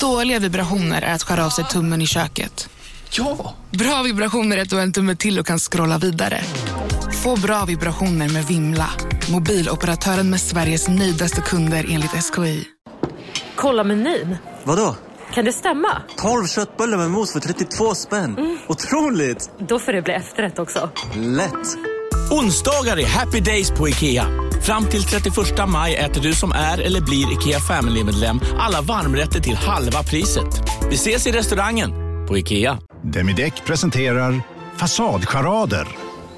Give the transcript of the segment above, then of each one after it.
Dåliga vibrationer är att skära av sig tummen i köket. Ja! Bra vibrationer är att du har en tumme till och kan scrolla vidare. Få bra vibrationer med Vimla. Mobiloperatören med Sveriges nöjdaste kunder enligt SKI. Kolla menyn. Vadå? Kan det stämma? 12 köttbullar med mos för 32 spänn. Otroligt! Då får det bli efterrätt också. Lätt! Onsdagar är happy days på IKEA. Fram till 31 maj äter du som är eller blir IKEA Family-medlem alla varmrätter till halva priset. Vi ses i restaurangen på IKEA. Demideck presenterar Fasadcharader.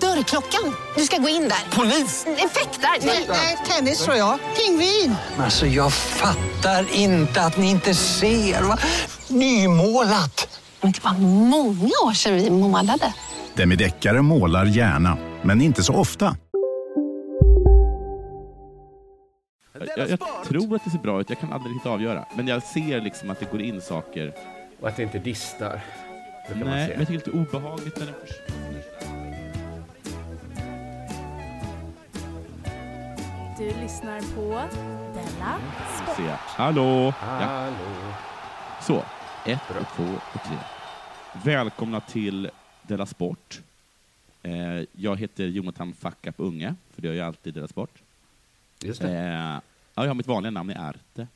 Dörrklockan. Du ska gå in där. Polis? Effektar? Nej, tennis tror jag. Pingvin. Alltså jag fattar inte att ni inte ser. Va? Nymålat! Men det var många år sedan vi målade. Demideckare målar gärna, men inte så ofta. Jag, jag tror att det ser bra ut, jag kan aldrig riktigt avgöra. Men jag ser liksom att det går in saker. Och att det inte distar. Det kan man Nej, se. men jag tycker det är lite obehagligt när den försvinner. Du lyssnar på Della Sport. Se. Hallå! Ja. Hallå. Så, ett och två och tre. Välkomna till Della Sport. Eh, jag heter Jonathan Fuck Up Unge, för det gör jag alltid i Della Sport. Just det. Eh, ja, jag har mitt vanliga namn är Arte.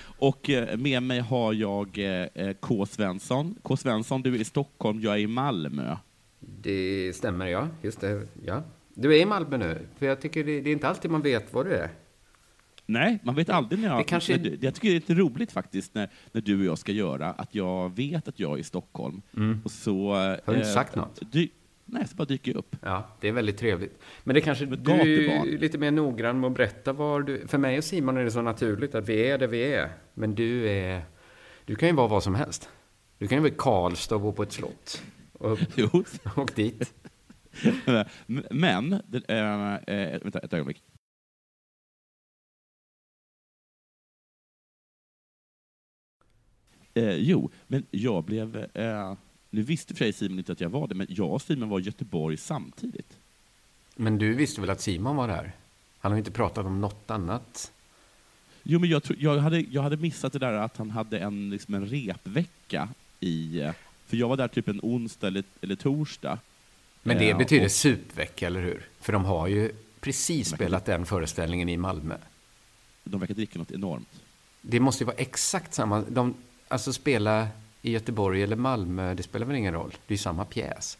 Och eh, med mig har jag eh, K. Svensson. K. Svensson, du är i Stockholm, jag är i Malmö. Det stämmer, ja. Just det. Ja. Du är i Malmö nu. För jag tycker det, det är inte alltid man vet var du är. Nej, man vet aldrig när jag... Det kanske- när du, jag tycker det är lite roligt faktiskt när, när du och jag ska göra, att jag vet att jag är i Stockholm. Och så... Mm. Har du inte sagt något? Dy, nej, så bara dyker jag upp. Ja, det är väldigt trevligt. Men det kanske, du är lite mer noggrann med att berätta var du... För mig och Simon är det så naturligt att vi är där vi är. Men du är... Du kan ju vara vad som helst. Du kan ju vara i Karlstad och bo på ett slott. Och Jo. åk dit. Men, det, äh, äh, vänta ett ögonblick. Eh, jo, men jag blev... Eh, nu visste för sig Simon inte att jag var det, men jag och Simon var i Göteborg samtidigt. Men du visste väl att Simon var där? Han har inte pratat om något annat. Jo, men jag, tro, jag, hade, jag hade missat det där att han hade en, liksom en repvecka i... För jag var där typ en onsdag eller, eller torsdag. Men det Eh, betyder och- supvecka, eller hur? För de har ju precis spelat den föreställningen i Malmö. De verkar dricka något enormt. Det måste ju vara exakt samma. De, alltså spela i Göteborg eller Malmö, det spelar väl ingen roll? Det är samma pjäs.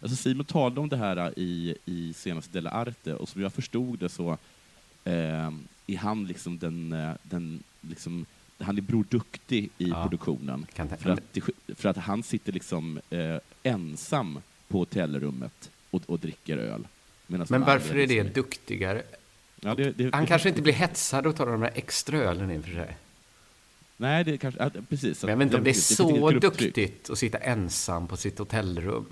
Alltså Simon talade om det här i, i senaste Della Arte och som jag förstod det så eh, är han liksom den, eh, den liksom, han är Bror Duktig i Ja, produktionen. För att, för att han sitter liksom eh, ensam på hotellrummet och, och dricker öl. Men varför är det duktigare? Ja, det, det, Han det- kanske inte blir hetsad och tar de där extra ölen i och för sig. Nej, det kanske, ja, precis. Men jag vet inte om det är så duktigt att sitta ensam på sitt hotellrum.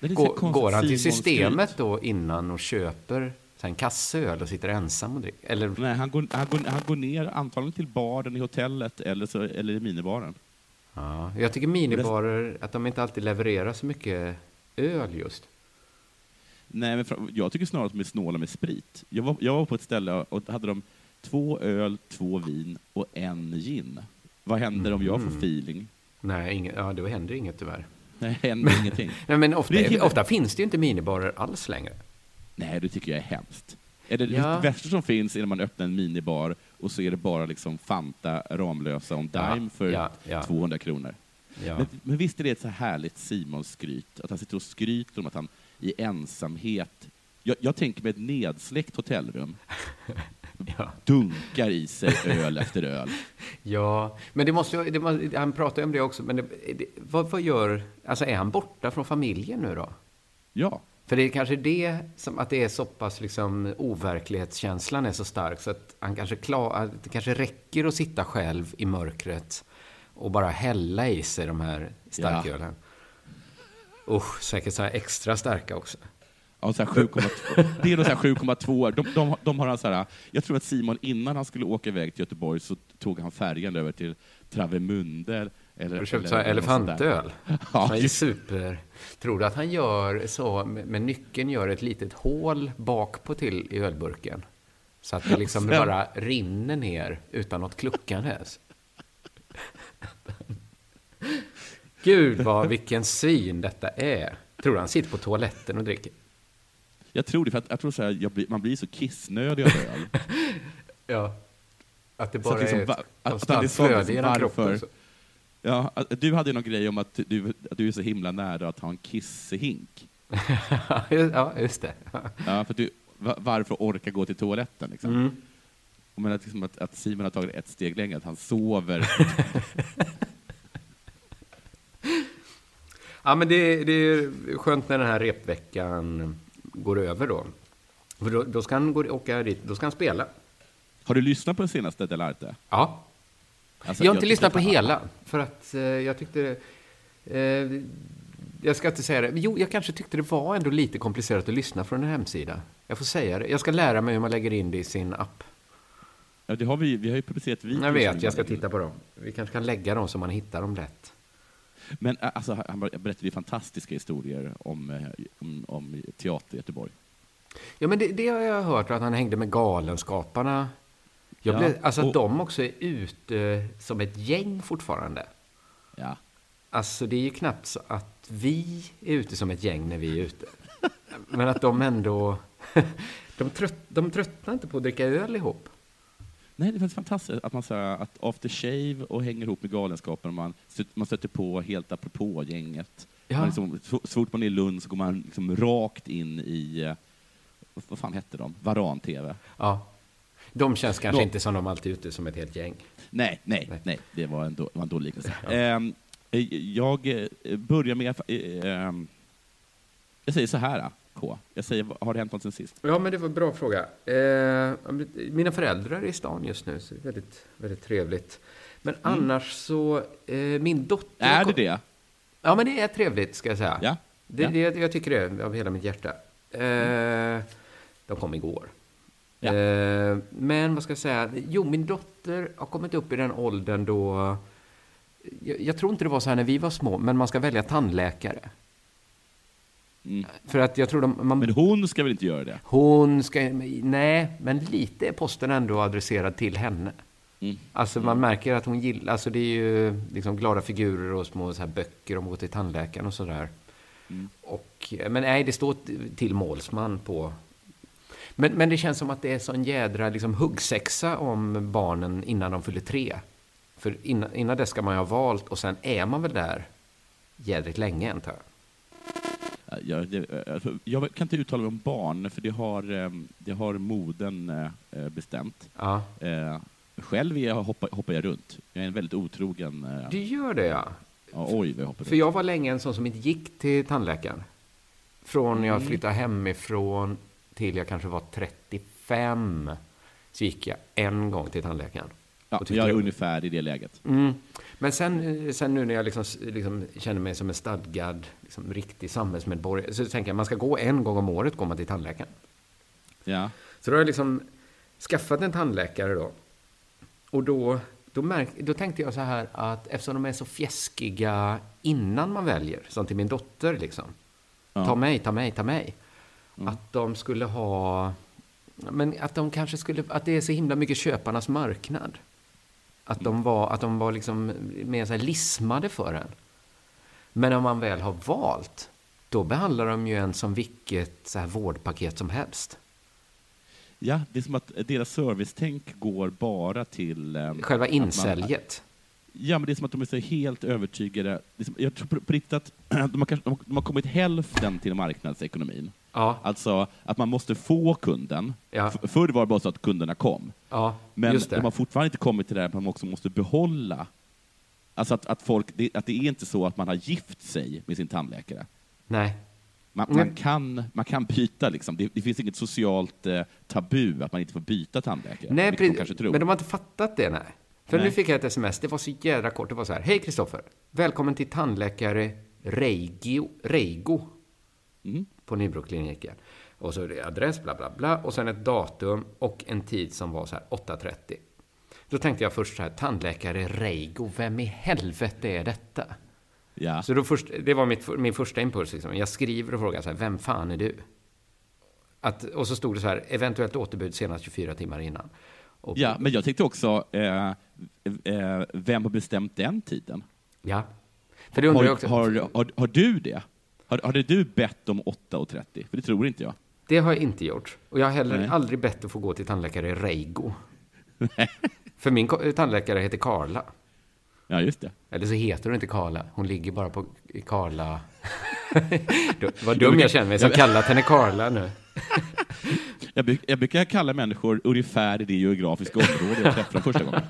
Går, går han till systemet då innan och köper en kasse öl och sitter ensam och dricker? Eller Nej, han går, han, går, han går ner antagligen till baren i hotellet eller, så, eller i minibaren. Ja, jag tycker minibarer, att de inte alltid levererar så mycket öl just. Nej, men jag tycker snarare att de är snåla med sprit. Jag var, jag var på ett ställe och hade de två öl, två vin och en gin. Vad händer om jag får Mm. feeling? Nej, inget, ja, då händer inget tyvärr. Nej, händer ingenting. Nej, men ofta, Det ofta finns det ju inte minibarer alls längre. Nej, det tycker jag är hemskt. Är det, Ja. det värsta som finns är när man öppnar en minibar och så är det bara liksom Fanta Ramlösa Ja, dime för ja, ja. 200 kronor. Ja. Men, men visst är det ett så härligt Simon-skryt? Att han sitter och skryter om att han i ensamhet... Jag, jag tänker mig ett nedsläckt hotellrum. Ja. Dunkar i sig öl efter öl. Ja, men det måste, det måste, han pratar ju om det också, men det, det, vad, vad gör, alltså är han borta från familjen nu då? Ja. För det är kanske det som, att det är så pass liksom overklighetskänslan är så stark så att han kanske klar, att det kanske räcker att sitta själv i mörkret och bara hälla i sig de här starkölen. Usch, säkert så här extra starka också. Ja, så här 7,2. Det är då så här 7,2. De, de, de har han så här, jag tror att Simon, innan han skulle åka iväg till Göteborg, så tog han färjan över till Travemünde. Eller, Har du köpt eller- elefantöl? Ja, Som är super. Tror du att han gör så, med, nyckeln gör ett litet hål bak på till i ölburken? Så att det liksom Sen- bara rinner ner utan något kluckande. Gud, vad, vilken syn detta är. Tror du han sitter på toaletten och dricker? Jag tror det, för att jag tror så här, jag blir, man blir så kissnödig av öl. Ja. Att det Så att bara liksom är ett att- konstant flöde genom kroppen. så. Ja, du hade ju någon grej om att du, att du är så himla nära att ha en kissehink. ja, just det. Ja, för du, va- varför orka gå till toaletten? Liksom? Mm. Men att, liksom att, att Simon har tagit ett steg längre, att han sover. Ja, men det, det är skönt när den här repveckan går över då. För då, då ska han gå, åka dit, då ska han spela. Har du lyssnat på det senaste Delarte? Ja. Alltså, jag har inte lyssnat på hela, för att eh, jag tyckte... Eh, jag ska inte säga det. Jo, jag kanske tyckte det var ändå lite komplicerat att lyssna från en hemsida. Jag får säga det. Jag ska lära mig hur man lägger in det i sin app. Ja, det har vi, vi har ju publicerat videos. Jag vet, jag ska titta på dem. Vi kanske kan lägga dem så man hittar dem lätt. Men alltså, han ber- berättade ju fantastiska historier om, eh, om, om teater i Göteborg. Ja, men det, det har jag hört, att han hängde med Galenskaparna. Jag Ja, blev, alltså att och- de också är ute som ett gäng fortfarande. Ja. Alltså det är ju knappt så att vi är ute som ett gäng när vi är ute. Men att de ändå... De, trött, de tröttnar inte på att dricka öl ihop. Nej, det är fantastiskt att man så här, att after shave och hänger ihop med Galenskapen, man, man stöter på helt apropå gänget. Ja. Man liksom, så, så fort man är i Lund så går man liksom rakt in i, eh, vad- fan hette de? Varan-TV. Ja. De känns kanske Då- inte som de alltid är ute som ett helt gäng. Nej, nej, nej, det var en, då, var en dålig liknelse. Ehm, eh, jag eh, börjar med, eh, ehm, jag säger så här, K. Jag säger, har det hänt något sen sist? Ja, men det var en bra fråga. Eh, mina föräldrar är i stan just nu, så det är väldigt, väldigt trevligt. Men annars så, eh, min dotter... Är det det? Ja, men det är trevligt, ska jag säga. Ja. Det, Ja. det, jag tycker det, av hela mitt hjärta. Eh, de kom igår. Ja. Eh, men vad ska jag säga? Jo, min dotter har kommit upp i den åldern då... Jag, jag tror inte det var så här när vi var små, men man ska välja tandläkare. Mm. För att jag tror de, man, Men hon ska väl inte göra det? hon ska... Nej, men lite är posten ändå adresserad till henne. Mm. Alltså man märker att hon gillar... Alltså det är ju liksom glada figurer och små så här böcker om att gå till tandläkaren och sådär. Mm. Och, men nej, det står till målsman på... Men, men det känns som att det är sån jädra liksom, huggsexa om barnen innan de fyller tre. För innan, innan det ska man ju ha valt och sen är man väl där jädrigt länge, antar jag. Jag, det, alltså, jag kan inte uttala mig om barn, för det har, eh, det har moden eh, bestämt. Ja. Eh, Själv är jag, hoppar, hoppar jag runt. Jag är en väldigt otrogen... eh, Du gör det, ja. Ja, oj, jag hoppar För runt. jag var länge en sån som inte gick till tandläkaren. Från jag Mm. flyttade hemifrån till jag kanske var 35 så gick jag en gång till tandläkaren. Ja, jag är ungefär i det läget. Mm. Men sen, eh, sen nu när jag liksom, liksom känner mig som en stadgad, liksom, riktig samhällsmedborgare så tänker jag man ska gå en gång om året går man till tandläkaren. Ja. Så då har jag liksom skaffat en tandläkare då. Och då, då, märk, då tänkte jag så här att eftersom de är så fjäskiga innan man väljer, som till min dotter liksom. Ja. Ta mig, ta mig, ta mig. Att de skulle ha... Men att de kanske skulle... Att det är så himla mycket köparnas marknad. Att de var, att de var liksom mer så lismade för en. Men om man väl har valt, då behandlar de ju en som vilket så här vårdpaket som helst. ja, det är som att deras servicetänk går bara till... eh, Själva att man- insäljet. Ja, men det är som att de är så helt övertygade. Som, jag tror på, på riktigt att de har, kanske, de har- de har kommit hälften till marknadsekonomin. Ja. Alltså att man måste få kunden. Ja. Förr var det bara så att kunderna kom. Ja, Men de har fortfarande inte kommit till det här att man också måste behålla. Alltså att, att, folk, det, att det är inte så att man har gift sig med sin tandläkare. Nej. Man, man, kan, man kan byta, liksom. det, det finns inget socialt eh, tabu att man inte får byta tandläkare. Nej, de kanske tror. men de har inte fattat det, nej. För Nej. nu fick jag ett sms, det var så jädra kort. Det var så här, hej Kristoffer, välkommen till tandläkare Reigo, Reigo Mm. På Nybrokliniken. Och så är det adress, bla bla bla, och sen ett datum och en tid som var så här 8.30. Då tänkte jag först så här, tandläkare Reigo, vem i helvete är detta? Ja. Så då först, det var mitt, min första impuls. Liksom. Jag skriver och frågar så här, vem fan är du? Att, och så stod det så här, eventuellt återbud senast 24 timmar innan. Och, Ja, men jag tänkte också, eh, eh, vem har bestämt den tiden? Ja. För det har, jag också. har, har, har du det? Har, har du bett om 8,30? För det tror inte jag. Det har jag inte gjort. Och jag har heller Nej. aldrig bett att få gå till tandläkare Reigo. För min tandläkare heter Karla. Ja, just det. Eller så heter hon inte Karla. Hon ligger bara på Karla. Vad dum jag känner mig som kallat henne Karla nu. Jag, bruk, jag brukar kalla människor ungefär i det geografiska område jag träffade första gången.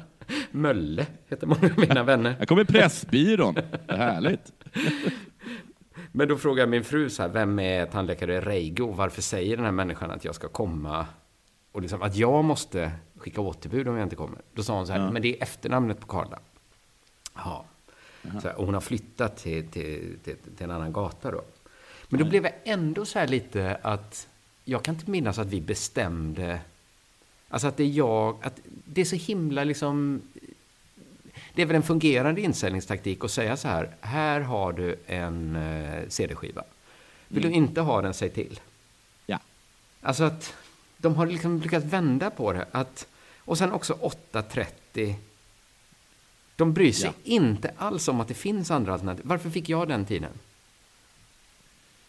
Mölle heter många av mina vänner. Jag kommer Pressbyrån. Härligt. Men då frågar min fru så här, vem är tandläkare Reigo? Varför säger den här människan att jag ska komma? Och liksom att jag måste skicka återbud om jag inte kommer. Då sa hon så här, Ja. men det är efternamnet på Karla. Ja. Så här, och hon har flyttat till, till, till, till en annan gata då. Men då blev jag ändå så här lite att, jag kan inte minnas att vi bestämde, alltså att det är jag, att det är så himla liksom, det är väl en fungerande insäljningstaktik att säga så här, här har du en eh, CD-skiva. Vill du inte ha den, säg till. Ja. Alltså att de har liksom lyckats vända på det. Att, och sen också 8.30. De bryr sig Ja. inte alls om att det finns andra alternativ. Varför fick jag den tiden?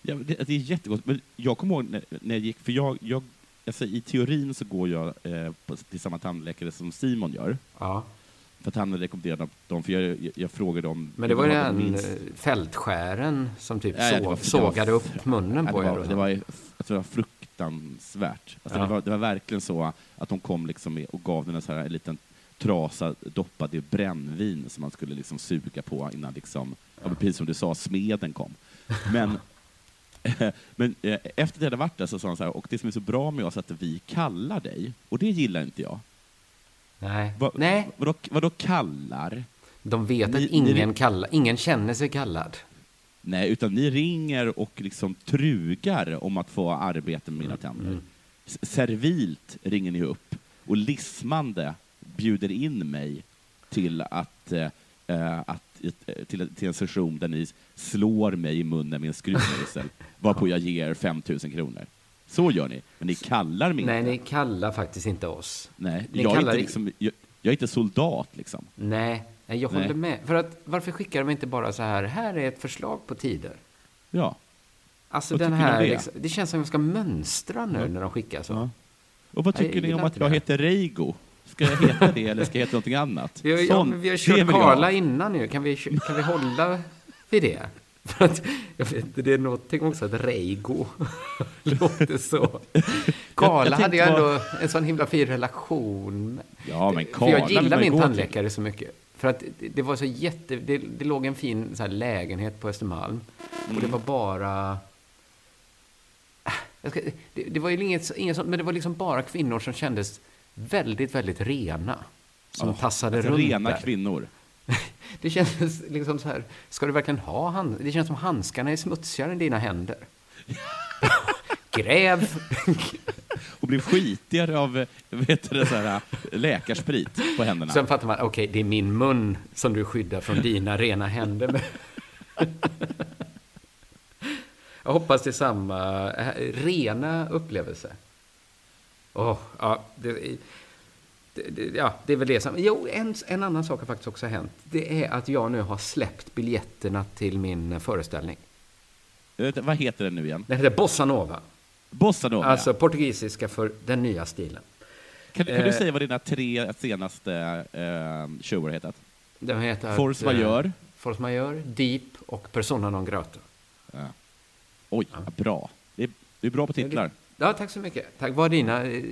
Ja, det, det är jättegott. Men jag kommer ihåg när, när jag gick, för jag, jag alltså, i teorin så går jag eh, på, till samma tandläkare som Simon gör. Ja. För att han hade rekommenderat dem, för jag, jag, jag frågade om... Men det var ju den fältskären som typ Nej, det så, var- sågade var- upp munnen Ja, på det er. det var, alltså, det var fruktansvärt. Alltså, Ja. det, var, det var verkligen så att de kom liksom och gav den en, så här, en liten trasa doppad i brännvin som man skulle liksom suga på innan, liksom, ja. precis som du sa, smeden kom. Men, men eh, efter det hade varit där så sa han så här, och det som är så bra med oss är att vi kallar dig, och det gillar inte jag. Nej. Va, Nej. Vadå, vadå kallar? De vet Ni- att ingen, ni- kallar, ingen känner sig kallad. Nej, utan ni ringer och liksom trugar om att få arbete med mina tänder. S- Servilt ringer ni upp och lismande bjuder in mig till att, eh, eh, att eh, till, till en session där ni slår mig i munnen med en skruvmejsel, varpå jag ger 5 000 kronor. Så gör ni, men ni kallar mig Nej, inte. ni kallar faktiskt inte oss. Nej, ni jag, är kallar inte i- liksom, jag, jag är inte soldat liksom. Nej, nej, jag Nej. håller med. För att, varför skickar de inte bara så här, här är ett förslag på tider? Ja. Alltså Vad den här, det? liksom, det känns som att de ska mönstra nu Ja. när de skickar så. Ja. Och vad Nej, tycker jag ni om att inte jag det. heter Reigo? Ska jag heta det eller ska jag heta någonting annat? Vi har, ja, Sån- vi har kört jag. Karla innan nu, kan vi, kan vi hålla vid det? För att, jag vet det är någonting också att Reigo låter så. Karla hade jag ändå en sån himla fin relation. Ja, men För Karla jag vill gillar ju min gå till. tandläkare så mycket. För att det, var så jätte... Det, det låg en fin så lägenhet på Östermalm. Och Mm. det var bara... Ah, Jag ska, det, det var ju inget, inget sånt, men det var liksom bara kvinnor som kändes väldigt, väldigt rena. Som Ja, tassade alltså, runt Rena där. kvinnor. Det kändes liksom så här, ska du verkligen ha hand? Det känns som handskarna är smutsigare än dina händer. Gräv! Och blir skitigare av vet du, så här, läkarsprit på händerna. Sen fattar man, okej, det är min mun som du skyddar från dina rena händer med. Jag hoppas det är samma eh, rena upplevelse. Åh, ja, det, det, ja, det är väl det som... Jo, en, en annan sak har faktiskt också hänt. Det är att jag nu har släppt biljetterna till min föreställning. Vet du, Vad heter den nu igen? Den heter Bossa Nova. Bossa Nova. Alltså ja. portugisiska för den nya stilen. Kan, kan du eh, säga vad dina tre senaste eh, shower hetat? Den heter... Force eh, Majeure. Force Majeure, Deep och Persona non grata. Ja. Oj, vad bra. Det är, du är bra på titlar. Ja, tack så mycket. Tack. Vad har dina eh,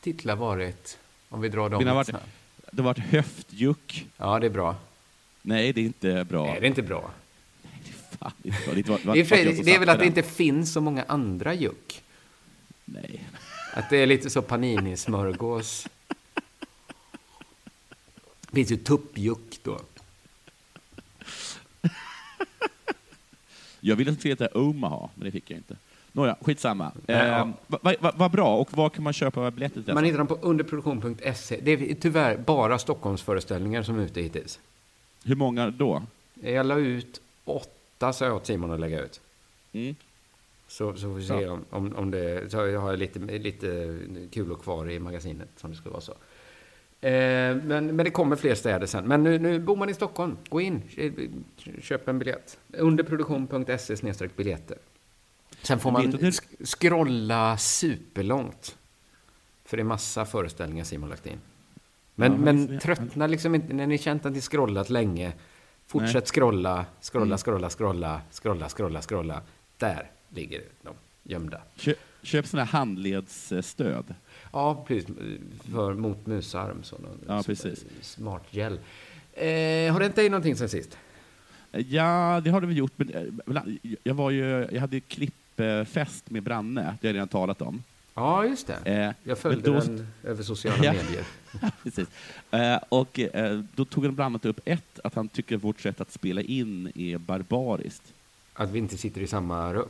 titlar varit? Om vi drar dem lite varit, snabbt. det har varit höftjuck. Ja, det är bra. Nej, det är inte bra. Nej, det är inte bra. Det är inte bra. Det, det, var, Det det väl att det inte finns så många andra juck. Nej. Att det är lite så panini-smörgås. Det finns ju tuppjuck då. Jag ville att det skulle heta Omaha, men det fick jag inte. Nåja, skitsamma. Eh, Vad va, va, vad bra. Och var kan man köpa biljetter till? Man hittar dem på underproduktion.se. Det är tyvärr bara Stockholmsföreställningar som är ute hittills. Hur många då? Jag la ut åtta, sa jag åt Simon att lägga ut. Mm. Så, så får vi se Ja. om, om, om det... Så jag har lite, lite kulor kvar i magasinet, som det skulle vara så. Eh, men, men det kommer fler städer sen. Men nu, nu bor man i Stockholm. Gå in, eh, köp en biljett. Underproduktion.se biljetter. Sen får man sk- scrolla superlångt. För det är massa föreställningar Simon lagt in. Men, Ja, men tröttna liksom inte, när ni känt att ni scrollat länge. Fortsätt Nej. scrolla, scrolla, Mm. scrolla, scrolla, scrolla, scrolla, scrolla. Där ligger de gömda. Köp, köp sådana här handledsstöd. Ja, precis. För, mot musarm. Så någon, Ja, precis. Smart gel. Eh, har det inte dig någonting sen sist? Ja, det har det väl gjort. Men eh, jag, var ju, jag hade ju klippfest med Branne, det har jag redan talat om. Ja, just det. Eh, Jag följde då- den över sociala medier. Precis. Eh, och eh, då tog han bland annat upp ett, att han tycker vårt sätt att spela in är barbariskt. Att vi inte sitter i samma rum?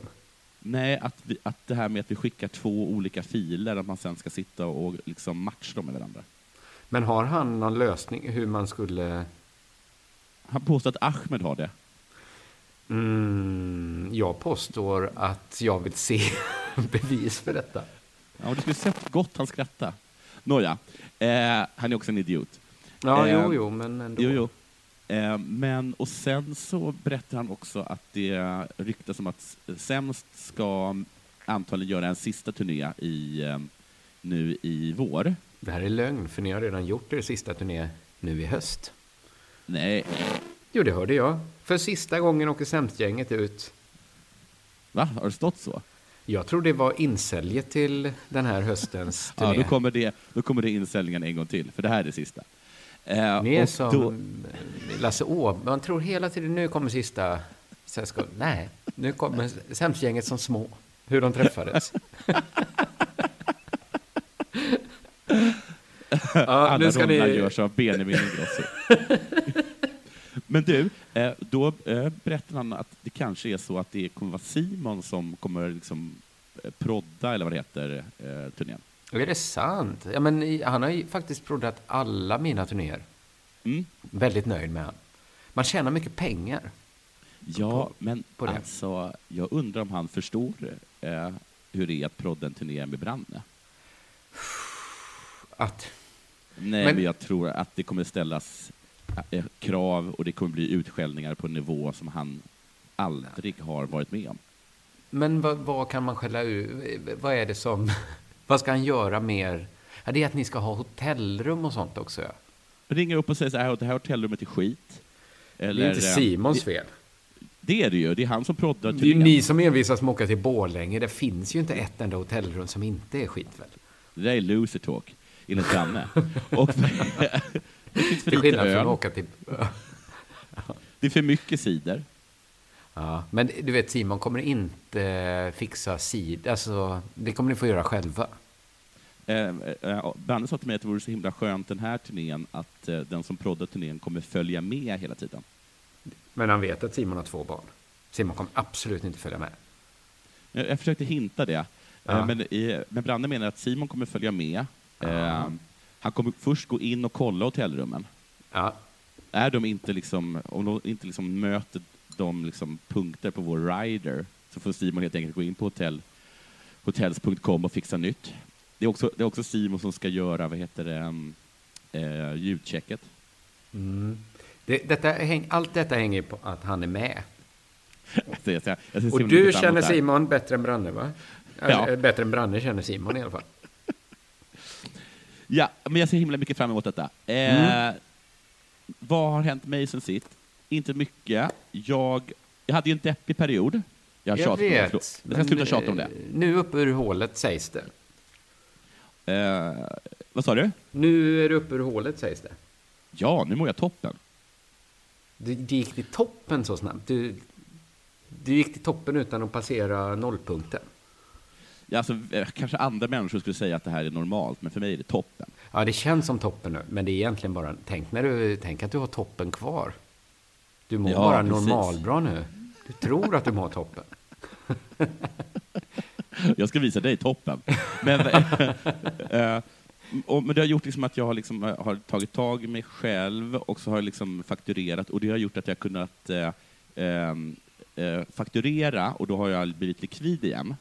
Nej, att, vi, att det här med att vi skickar två olika filer, att man sen ska sitta och liksom matcha dem med varandra. Men har han någon lösning hur man skulle... Han påstår att Ahmed har det. Mm, jag påstår att jag vill se bevis för detta. Ja, det skulle sett gott han skratta. Nåja, eh, han är också en idiot. Ja, Eh, jo, jo, men ändå. Jo, jo. Eh, men, och sen så berättar han också att det ryktas om att Sämst ska antagligen göra en sista turné i, eh, nu i vår. Det här är lögn, för ni har redan gjort er sista turné nu i höst. Nej, Jo, det hörde jag. För sista gången åker Sämstgänget ut. va? Har det stått så? Jag tror det var insäljet till den här höstens turné. Ja, då kommer, det, då kommer det insäljningen en gång till, för det här är det sista. Eh, Ni är som då- Lasse Åberg. Man tror hela tiden nu kommer sista... Ska, nej, nu kommer Sämstgänget som små. Hur de träffades. ja, Alla nu ska ni... görs av Benjamin Ingrosso. Men du, eh, då eh, berättar han att det kanske är så att det kommer vara Simon som kommer liksom eh, prodda, eller vad det heter, turnén. Är det sant? Ja, men han har ju faktiskt proddat alla mina turnéer. Mm. Väldigt nöjd med han. Man tjänar mycket pengar. Ja, men på det. alltså, jag undrar om han förstår eh, hur det är att prodda en turné med Branne. Att... Nej, Men- men... jag tror att det kommer ställas krav och det kommer bli utskällningar på en nivå som han aldrig har varit med om. Men vad, vad kan man skälla ur? Vad är det som... Vad ska han göra mer? Ja, det är att ni ska ha hotellrum och sånt också. Ja. Ringa upp och säga så här, det här hotellrummet är skit. Eller, det är inte eh, Simons det, fel. det är det ju, det är han som proddar Det är ju ni som envisas med att åka till Borlänge. Det finns ju inte ett enda hotellrum som inte är skit väl? Det där är loser talk, enligt Danne. och det finns för Till lite skillnad från öl. att åka till... Det är för mycket cider. Ja, men du vet, Simon kommer inte fixa sid. Alltså, det kommer ni få göra själva. Eh, eh, Danne sa till mig att det vore så himla skönt den här turnén att eh, den som proddar turnén kommer följa med hela tiden. Men han vet att Simon har två barn. Simon kommer absolut inte följa med. Jag, jag försökte hinta det. Eh, Ja. Men, i, men Branne menar att Simon kommer följa med. Eh, han kommer först gå in och kolla hotellrummen. Ja. Är de inte liksom, om de inte liksom möter de liksom punkter på vår rider så får Simon helt enkelt gå in på hotell, hotels.com och fixa nytt. Det är, också, det är också Simon som ska göra, vad heter det, um, eh, ljudchecket. Mm. Det, detta, häng, allt detta hänger på att han är med. Jag, jag, jag ser Och du känner. Simon bättre än Branne, va? Ja. Bättre än Branne känner Simon i alla fall. Ja, men jag ser himla mycket fram emot detta. Eh, Mm. Vad har hänt mig sen sist? Inte mycket. Jag, jag hade ju en deppig period. Jag, Jag vet. Jag ska sluta tjata om det. eh, Nu uppe ur hålet sägs det. Eh, vad sa du? Nu är du uppe ur hålet sägs det. Ja, nu mår jag toppen. Du, du gick till toppen så snabbt. Du, du gick till toppen utan att passera nollpunkten. Alltså, eh, kanske andra människor skulle säga att det här är normalt, men för mig är det toppen. Ja, det känns som toppen nu, men det är egentligen bara... Tänk, när du, tänk att du har toppen kvar. Du mår Ja, bara precis. normalbra nu. Du tror att du mår toppen. Jag ska visa dig toppen. Men, eh, och, men det har gjort liksom att jag har, liksom, eh, har tagit tag i mig själv och så har jag liksom fakturerat och det har gjort att jag kunnat eh, eh, fakturera och då har jag blivit likvid igen.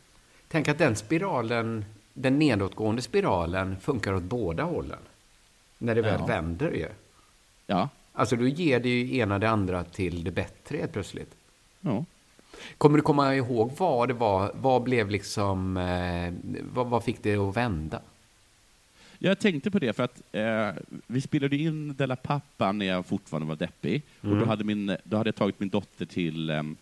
Tänk att den spiralen, den nedåtgående spiralen, funkar åt båda hållen. När det väl Ja. vänder ju. Ja. Alltså då ger det ju ena det andra till det bättre helt plötsligt. Ja. Kommer du komma ihåg vad det var? Vad blev liksom... Eh, vad, vad fick det att vända? Jag tänkte på det för att eh, vi spelade in Della Pappa när jag fortfarande var deppig. Och då Mm. hade, min, då hade jag tagit min dotter till, ehm,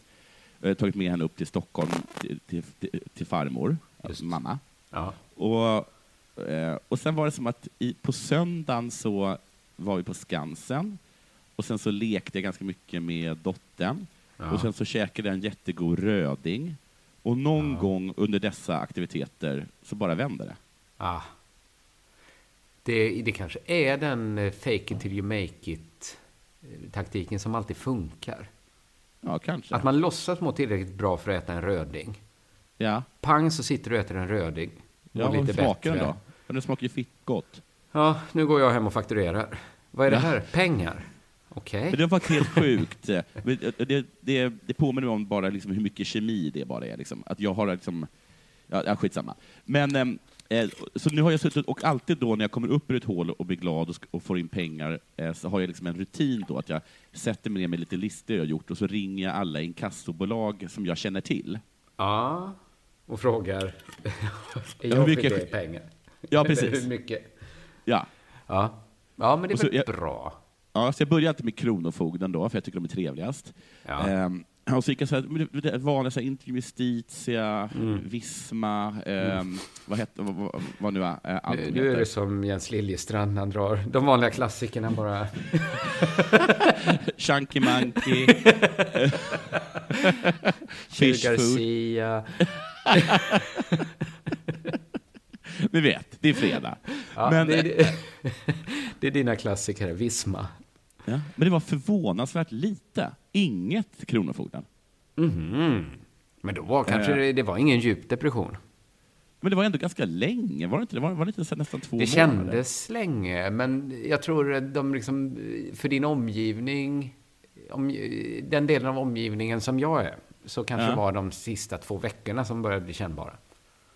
eh, tagit med henne upp till Stockholm till, till, till, till farmor, alltså mamma. Ja. Och, eh, och sen var det som att i, på söndagen så var vi på Skansen och sen så lekte jag ganska mycket med dottern. Ja. Och sen så käkade jag en jättegod röding. Och någon gång under dessa aktiviteter så bara vände det. Ah. Det, det kanske är den eh, fake it till you make it eh, taktiken som alltid funkar. Ja, kanske. Att man låtsas må tillräckligt bra för att äta en röding. Ja. Pang så sitter du och äter en röding. Ja, vad lite smakar den bättre. då? Ja, Den smakar ju fitt gott. Ja, nu går jag hem och fakturerar. Vad är det här? Pengar? Okej. Men det var helt sjukt. Men Det, det, det påminner mig om bara liksom hur mycket kemi det bara är. Liksom. Att jag har liksom... Ja, skitsamma. Men, ehm, eh, så nu har jag suttit, och alltid då när jag kommer upp ur ett hål och blir glad och, får in pengar, eh, så har jag liksom en rutin då att jag sätter mig ner med lite listor jag gjort och så ringer jag alla inkassobolag som jag känner till. Ja, och frågar. är hur jag mycket- skyldig dig pengar? Ja, precis. hur mycket? Ja. Ja. Ja, men det är väl jag- bra. Ja, så jag började alltid med Kronofogden då, för jag tycker de är trevligast. Ja. Ehm, och så gick så här, vanliga, så här, Justitia, Mm. Visma, ehm, vad hette, vad, vad, nu är, eh, allt Nu, nu är heter. det som Jens Liljestrand, han drar de vanliga klassikerna bara. Chunky Monkey, Fish. Garcia. Ni vet, det är fredag. Ja, men, det, är, eh, det, det är dina klassiker, Visma. ja, men det var förvånansvärt lite. Inget Kronofogden. Mhm. Men då var kanske Eh. det, det var ingen djup depression. Men det var ändå ganska länge, var det inte? Det var, var det inte så nästan två Det månader? kändes länge, men jag tror att de liksom, för din omgivning, om, den delen av omgivningen som jag är, så kanske Ja. var de sista två veckorna som började bli kännbara.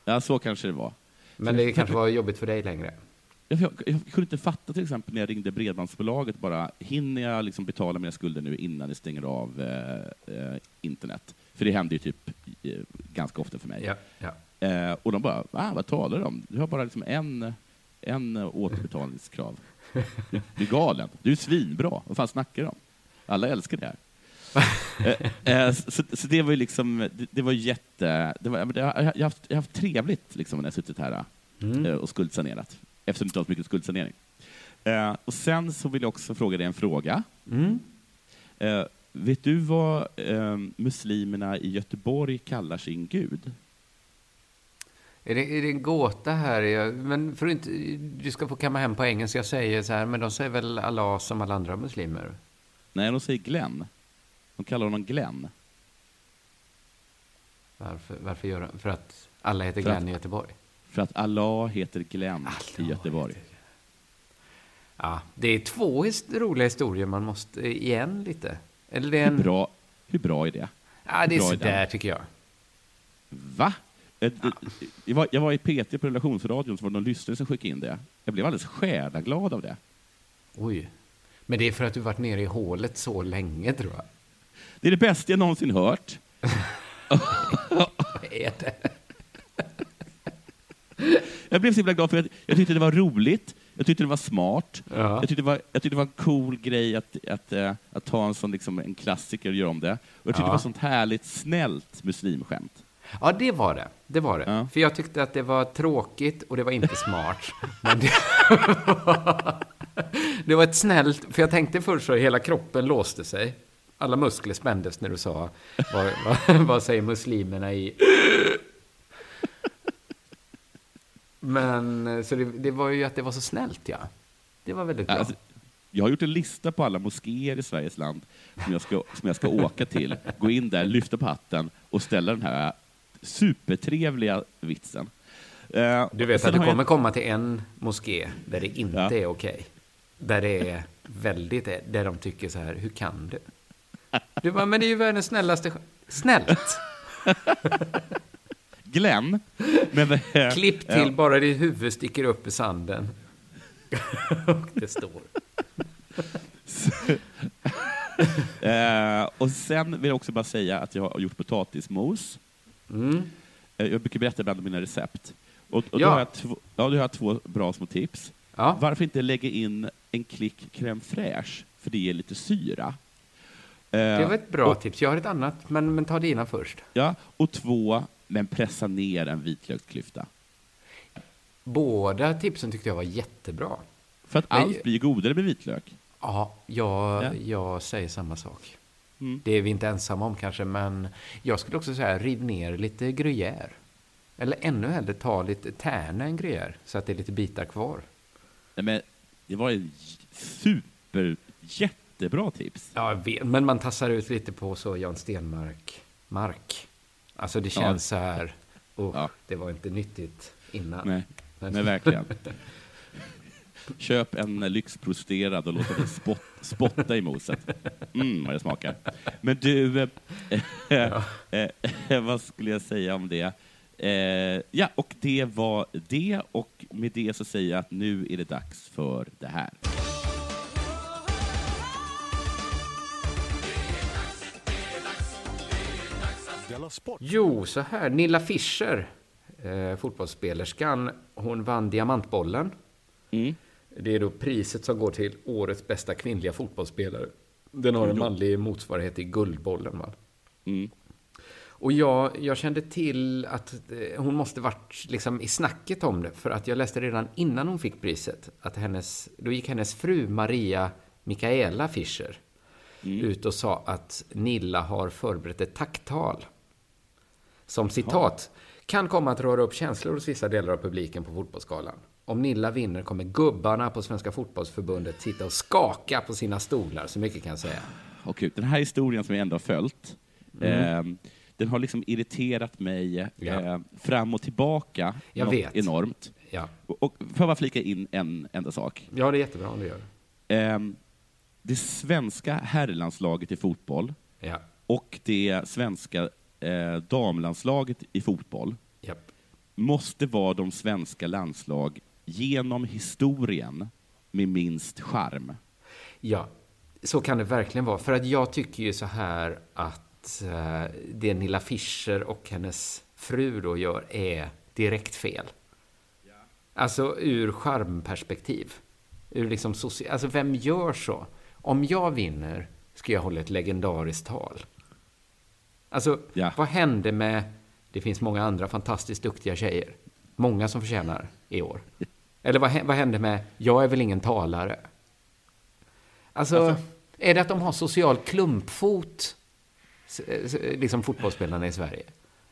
Ja, så kanske det var. Men det kanske var jobbigt för dig längre. Jag, jag, jag kunde inte fatta till exempel när jag ringde Bredbandsbolaget bara, hinner jag liksom betala mina skulder nu innan det stänger av eh, eh, internet? För det händer ju typ eh, ganska ofta för mig. Ja, ja. Eh, och de bara, Va, vad talar du om? Du har bara liksom en, en återbetalningskrav. Du, du är galen. Du är svinbra. Vad fan snackar du om? Alla älskar det här. eh, eh, så, så det var ju liksom, det, det var jätte... Det var, jag, har haft, jag har haft trevligt liksom, när jag suttit här Mm. och skuldsanerat. Eftersom det inte har så mycket skuldsanering. Eh, och sen så vill jag också fråga dig en fråga. Mm. Eh, vet du vad eh, muslimerna i Göteborg kallar sin gud? Är det, är det en gåta här? Jag, men för inte, du ska få kamma hem poängen, så jag säger så här, men de säger väl Allah som alla andra muslimer? Nej, de säger Glenn. De kallar honom Glenn. Varför, varför gör de? För att alla heter För Glenn att- i Göteborg? För att Allah heter Glenn i Göteborg. Ja, det är två his- roliga historier man måste igen lite. Eller det är en... Hur, bra, hur bra är det? Ja, det är sådär tycker jag. Va? Jag var, jag var i PT på relationsradion, så var det någon lyssnare som skickade in det. Jag blev alldeles själaglad av det. Oj. Men det är för att du varit nere i hålet så länge, tror jag. Det är det bästa jag någonsin hört. är det? Jag blev så himla glad för jag, jag tyckte det var roligt, jag tyckte det var smart, Ja. jag, tyckte det var, jag tyckte det var en cool grej att, att, eh, att ta en sån liksom, en klassiker och göra om det. Och jag tyckte Ja. det var sånt härligt snällt muslimskämt. Ja, det var det. Det var det. För jag tyckte att det var tråkigt och det var inte smart. Men det var, det var ett snällt... För jag tänkte först så hela kroppen låste sig. Alla muskler spändes när du sa vad, vad, vad säger muslimerna i... Men så det, det var ju att det var så snällt, ja. Det var väldigt bra. Alltså, jag har gjort en lista på alla moskéer i Sveriges land som jag ska, som jag ska åka till, gå in där, lyfta på hatten och ställa den här supertrevliga vitsen. Eh, Du vet att du har jag- kommer komma till en moské där det inte Ja. är okej. Där det är väldigt, där de tycker så här, hur kan du? Du bara, men det är ju världens snällaste... Snällt! Glenn. Men, eh, Klipp till, bara ditt huvud sticker upp i sanden. och det står. Eh, och sen vill jag också bara säga att jag har gjort potatismos. Mm. Eh, jag brukar berätta ibland om mina recept. Och, och Ja. då, har jag två, ja, då har jag två bra små tips. Ja. Varför inte lägga in en klick crème fraîche? För det ger lite syra. Eh, Det var ett bra och, tips. Jag har ett annat, men, men ta dina först. Ja, och två, men pressa ner en vitlöksklyfta. Båda tipsen tyckte jag var jättebra. För att Men- allt blir godare med vitlök. Ja, jag, Ja. jag säger samma sak. Mm. Det är vi inte ensamma om kanske, men jag skulle också säga riv ner lite gruyère. Eller ännu hellre ta lite, tärna en gruyère så att det är lite bitar kvar. Nej, men det var en super, jättebra tips. Ja, jag vet, men man tassar ut lite på så Jan Stenmark mark. Alltså det Ja. känns så här, oh, Ja. det var inte nyttigt innan. Nej, men verkligen. Köp en lyxprosterad och låt den spot, spotta i moset. Mm, vad det smakar. Men du, eh, eh, vad skulle jag säga om det? Eh, ja, och det var det. Och med det så säger jag att nu är det dags för det här. Jo, så här. Nilla Fischer, eh, fotbollsspelerskan, hon vann Diamantbollen. Mm. Det är då priset som går till årets bästa kvinnliga fotbollsspelare. Den har en manlig motsvarighet i Guldbollen. Va? Mm. Och jag, jag kände till att eh, hon måste varit liksom i snacket om det. För att jag läste redan innan hon fick priset att hennes, då gick hennes fru Maria Mikaela Fischer ut och sa att Nilla har förberett ett tacktal. Som citat, kan komma att röra upp känslor hos vissa delar av publiken på fotbollsskalan. Om Nilla vinner kommer gubbarna på Svenska fotbollsförbundet sitta och skaka på sina stolar, så mycket kan jag säga. Och den här historien som jag ändå har följt, eh, den har liksom irriterat mig Mm. Ja. eh, fram och tillbaka Jag vet. enormt. Ja. Och, och får jag bara flika in en enda sak? ja, det är jättebra om du gör det. Ehm, det svenska herrlandslaget i fotboll Ja. och det svenska eh, damlandslaget i fotboll Japp. måste vara de svenska landslag genom historien med minst charm. Ja, så kan det verkligen vara. För att jag tycker ju så här att eh, det Nilla Fischer och hennes fru då gör är direkt fel. Alltså ur charmperspektiv. Ur liksom soci- alltså vem gör så? Om jag vinner ska jag hålla ett legendariskt tal. Alltså, Ja. vad hände med... Det finns många andra fantastiskt duktiga tjejer. Många som förtjänar i år. Eller vad, vad hände med Jag är väl ingen talare? Alltså, är det att de har social klumpfot, liksom fotbollsspelarna i Sverige?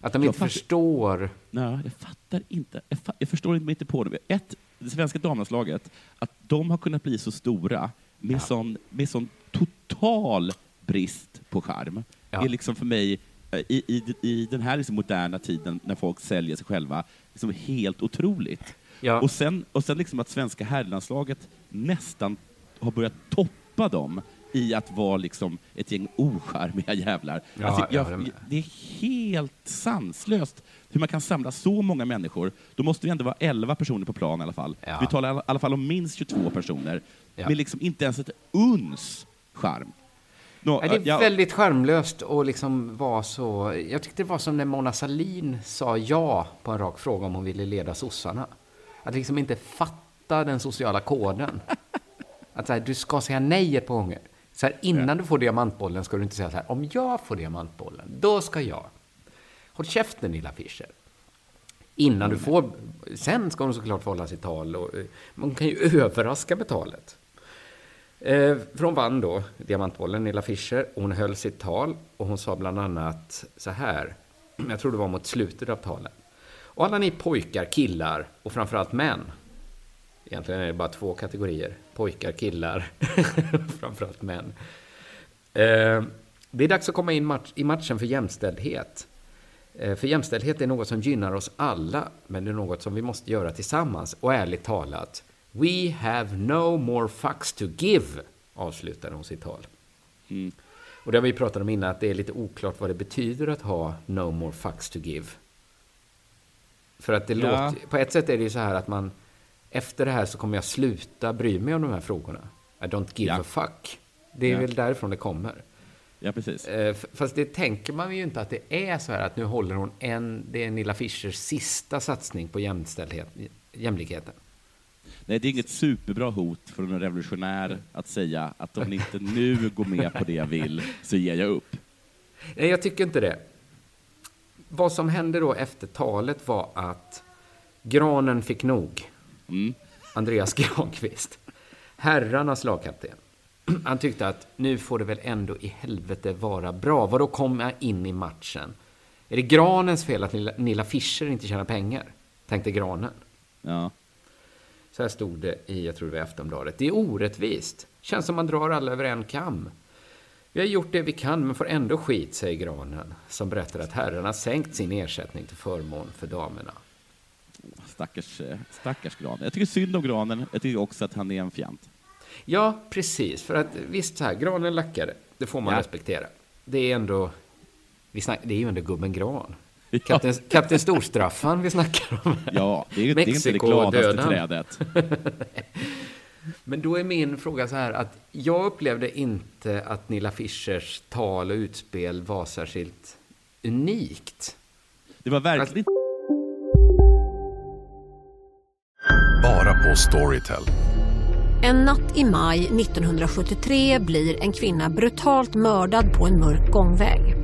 Att de Jag inte fattar- förstår... Nej, jag fattar inte. Jag, fa- jag förstår inte mig inte på det. Ett, det svenska damlandslaget, att de har kunnat bli så stora med, sån, med sån total brist på charm, Ja. är liksom för mig, eh, i, i, i den här liksom moderna tiden när folk säljer sig själva, liksom helt otroligt. Ja. Och sen, och sen liksom att svenska herrlandslaget nästan har börjat toppa dem i att vara liksom ett gäng ocharmiga jävlar. Ja, alltså, jag jag, det är helt sanslöst hur man kan samla så många människor. Då måste det ändå vara 11 personer på plan i alla fall. Ja. Vi talar i alla fall om minst 22 personer, Ja. med liksom inte ens ett uns charm. Nå, Ja, det är jag- väldigt charmlöst och liksom vara så... Jag tyckte det var som när Mona Sahlin sa ja på en rak fråga om hon ville leda sossarna. Att liksom inte fatta den sociala koden. Att här, du ska säga nej ett par gånger. Så här, innan du får diamantbollen ska du inte säga så här, om jag får diamantbollen, då ska jag. Håll käften lilla Fischer. Innan du får... Sen ska hon såklart få hålla sitt tal. Och, eh, man kan ju överraska med talet. Eh, för hon vann då Diamantbollen, Nilla Fischer. Hon höll sitt tal och hon sa bland annat så här. Jag tror det var mot slutet av talen. Och alla ni pojkar, killar och framförallt män. Egentligen är det bara två kategorier. Pojkar, killar, framförallt män. Eh, det är dags att komma in match, i matchen för jämställdhet. Eh, För jämställdhet är något som gynnar oss alla, men det är något som vi måste göra tillsammans. Och ärligt talat, We have no more fucks to give, avslutade hon sitt tal. Mm. Och det har vi pratat om innan, att det är lite oklart vad det betyder att ha no more fucks to give. För att det Ja. låter, på ett sätt är det ju så här att man efter det här så kommer jag sluta bry mig om de här frågorna. I don't give Ja. a fuck. Det är Ja. väl därifrån det kommer. Ja, precis. Eh, Fast det tänker man ju inte att det är så här att nu håller hon en, det är Nilla Fischers sista satsning på jämställdhet, jämlikheten. Nej, det är inget superbra hot från en revolutionär att säga att om ni inte nu går med på det jag vill så ger jag upp. Nej, jag tycker inte det. Vad som hände då efter talet var att Granen fick nog. Mm. Andreas Granqvist. Herrarnas lagkapten. Han tyckte att nu får det väl ändå i helvete vara bra. Vadå komma in i matchen? Är det Granens fel att Nilla, Fischer inte tjänar pengar? Tänkte Granen. Ja. Så här stod det i, jag tror det var Aftonbladet. Det är orättvist. Känns som man drar alla över en kam. Vi har gjort det vi kan, men får ändå skit, säger Granen. Som berättar att herrarna sänkt sin ersättning till förmån för damerna. Stackars, eh, stackars Granen. Jag tycker synd om Granen. Jag tycker också att han är en fjant. Ja, precis. För att visst, så här, Granen lackade. Det får man Ja. respektera. Det är ändå... Vi snack, det är ju ändå gubben Gran. Kapten, Kapten Storstraffan vi snackar om. här. Ja, det är, det är inte det Mexiko gladaste döden. trädet. Men då är min fråga så här att jag upplevde inte att Nilla Fischers tal och utspel var särskilt unikt. Det var verkligen... Bara på Storytel. En natt i maj 1973 blir en kvinna brutalt mördad på en mörk gångväg.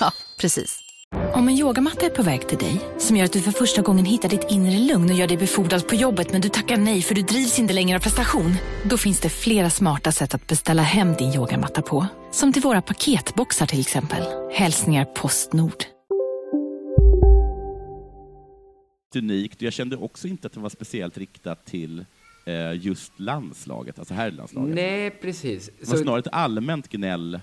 Ja, precis. Om en yogamatta är på väg till dig, som gör att du för första gången hittar ditt inre lugn och gör dig befordrad på jobbet men du tackar nej för du drivs inte längre av prestation. Då finns det flera smarta sätt att beställa hem din yogamatta på. Som till våra paketboxar till exempel. Hälsningar Postnord. unikt. Jag kände också inte att det var speciellt riktat till eh, just landslaget, alltså herrlandslaget. Nej, precis. Det var Så- snarare ett allmänt gnäll,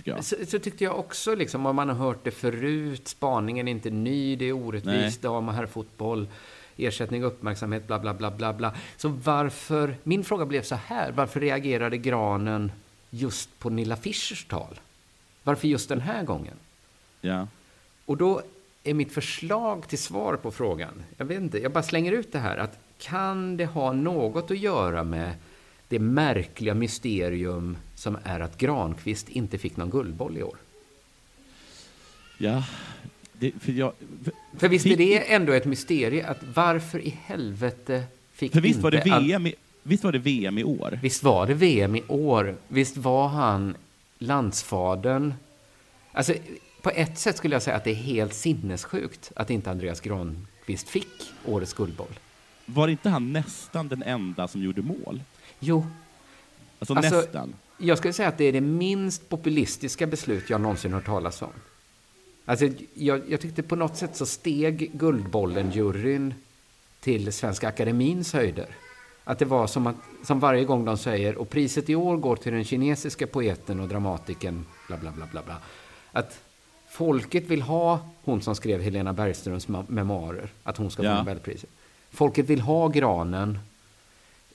tycker jag. Så, så tyckte jag också, liksom, om man har hört det förut, spaningen är inte ny, det är orättvist, dam och herrfotboll, ersättning, uppmärksamhet, bla, bla, bla, bla, bla. Så varför, min fråga blev så här, varför reagerade Granen just på Nilla Fischers tal? Varför just den här gången? Ja. Och då är mitt förslag till svar på frågan, jag vet inte, jag bara slänger ut det här, att kan det ha något att göra med det märkliga mysterium som är att Granqvist inte fick någon guldboll i år? Ja, det, för jag... För, För visst är det ändå ett mysterium att varför i helvete fick För visst var det inte VM i, visst var det VM i år? Visst var det VM i år? Visst var han landsfadern? Alltså, på ett sätt skulle jag säga att det är helt sinnessjukt att inte Andreas Granqvist fick årets guldboll. Var inte han nästan den enda som gjorde mål? Jo. Alltså, Alltså, nästan. Jag skulle säga att det är det minst populistiska beslut jag någonsin hört talas om. Alltså, jag, jag tyckte på något sätt så steg Guldbollen-juryn till Svenska Akademins höjder. Att det var som, att, som varje gång de säger och priset i år går till den kinesiska poeten och dramatikern bla bla bla bla bla. Att folket vill ha hon som skrev Helena Bergströms memoarer, att hon ska Ja. få Nobelpriset. Folket vill ha granen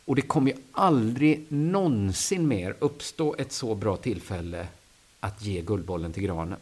och det kommer ju aldrig någonsin mer uppstå ett så bra tillfälle att ge Guldbollen till granen.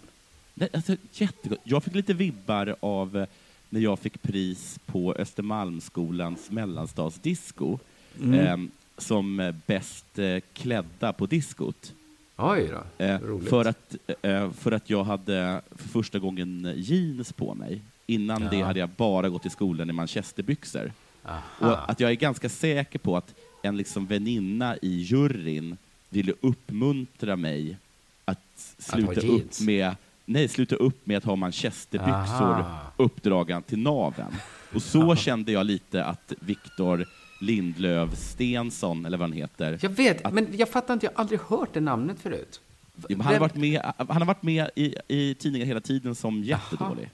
Nej, alltså, jättegott. Jag fick lite vibbar av eh, när jag fick pris på Östermalmsskolans mellanstadsdisco Mm. eh, som eh, bäst eh, klädda på diskot. Oj då, Eh, för, att, eh, för att jag hade för första gången jeans på mig. Innan Ja. det hade jag bara gått i skolan i manchesterbyxor. Aha. Och att jag är ganska säker på att en liksom väninna i juryn ville uppmuntra mig att sluta upp jeans? med Nej, sluta upp med att ha manchesterbyxor Aha. uppdragen till naven. Och så kände jag lite att Viktor Lindlöf Stensson, eller vad han heter, Jag vet, men jag fattar inte, jag har aldrig hört det namnet förut. Han, har varit med, han har varit med i, i tidningar hela tiden som jättedålig.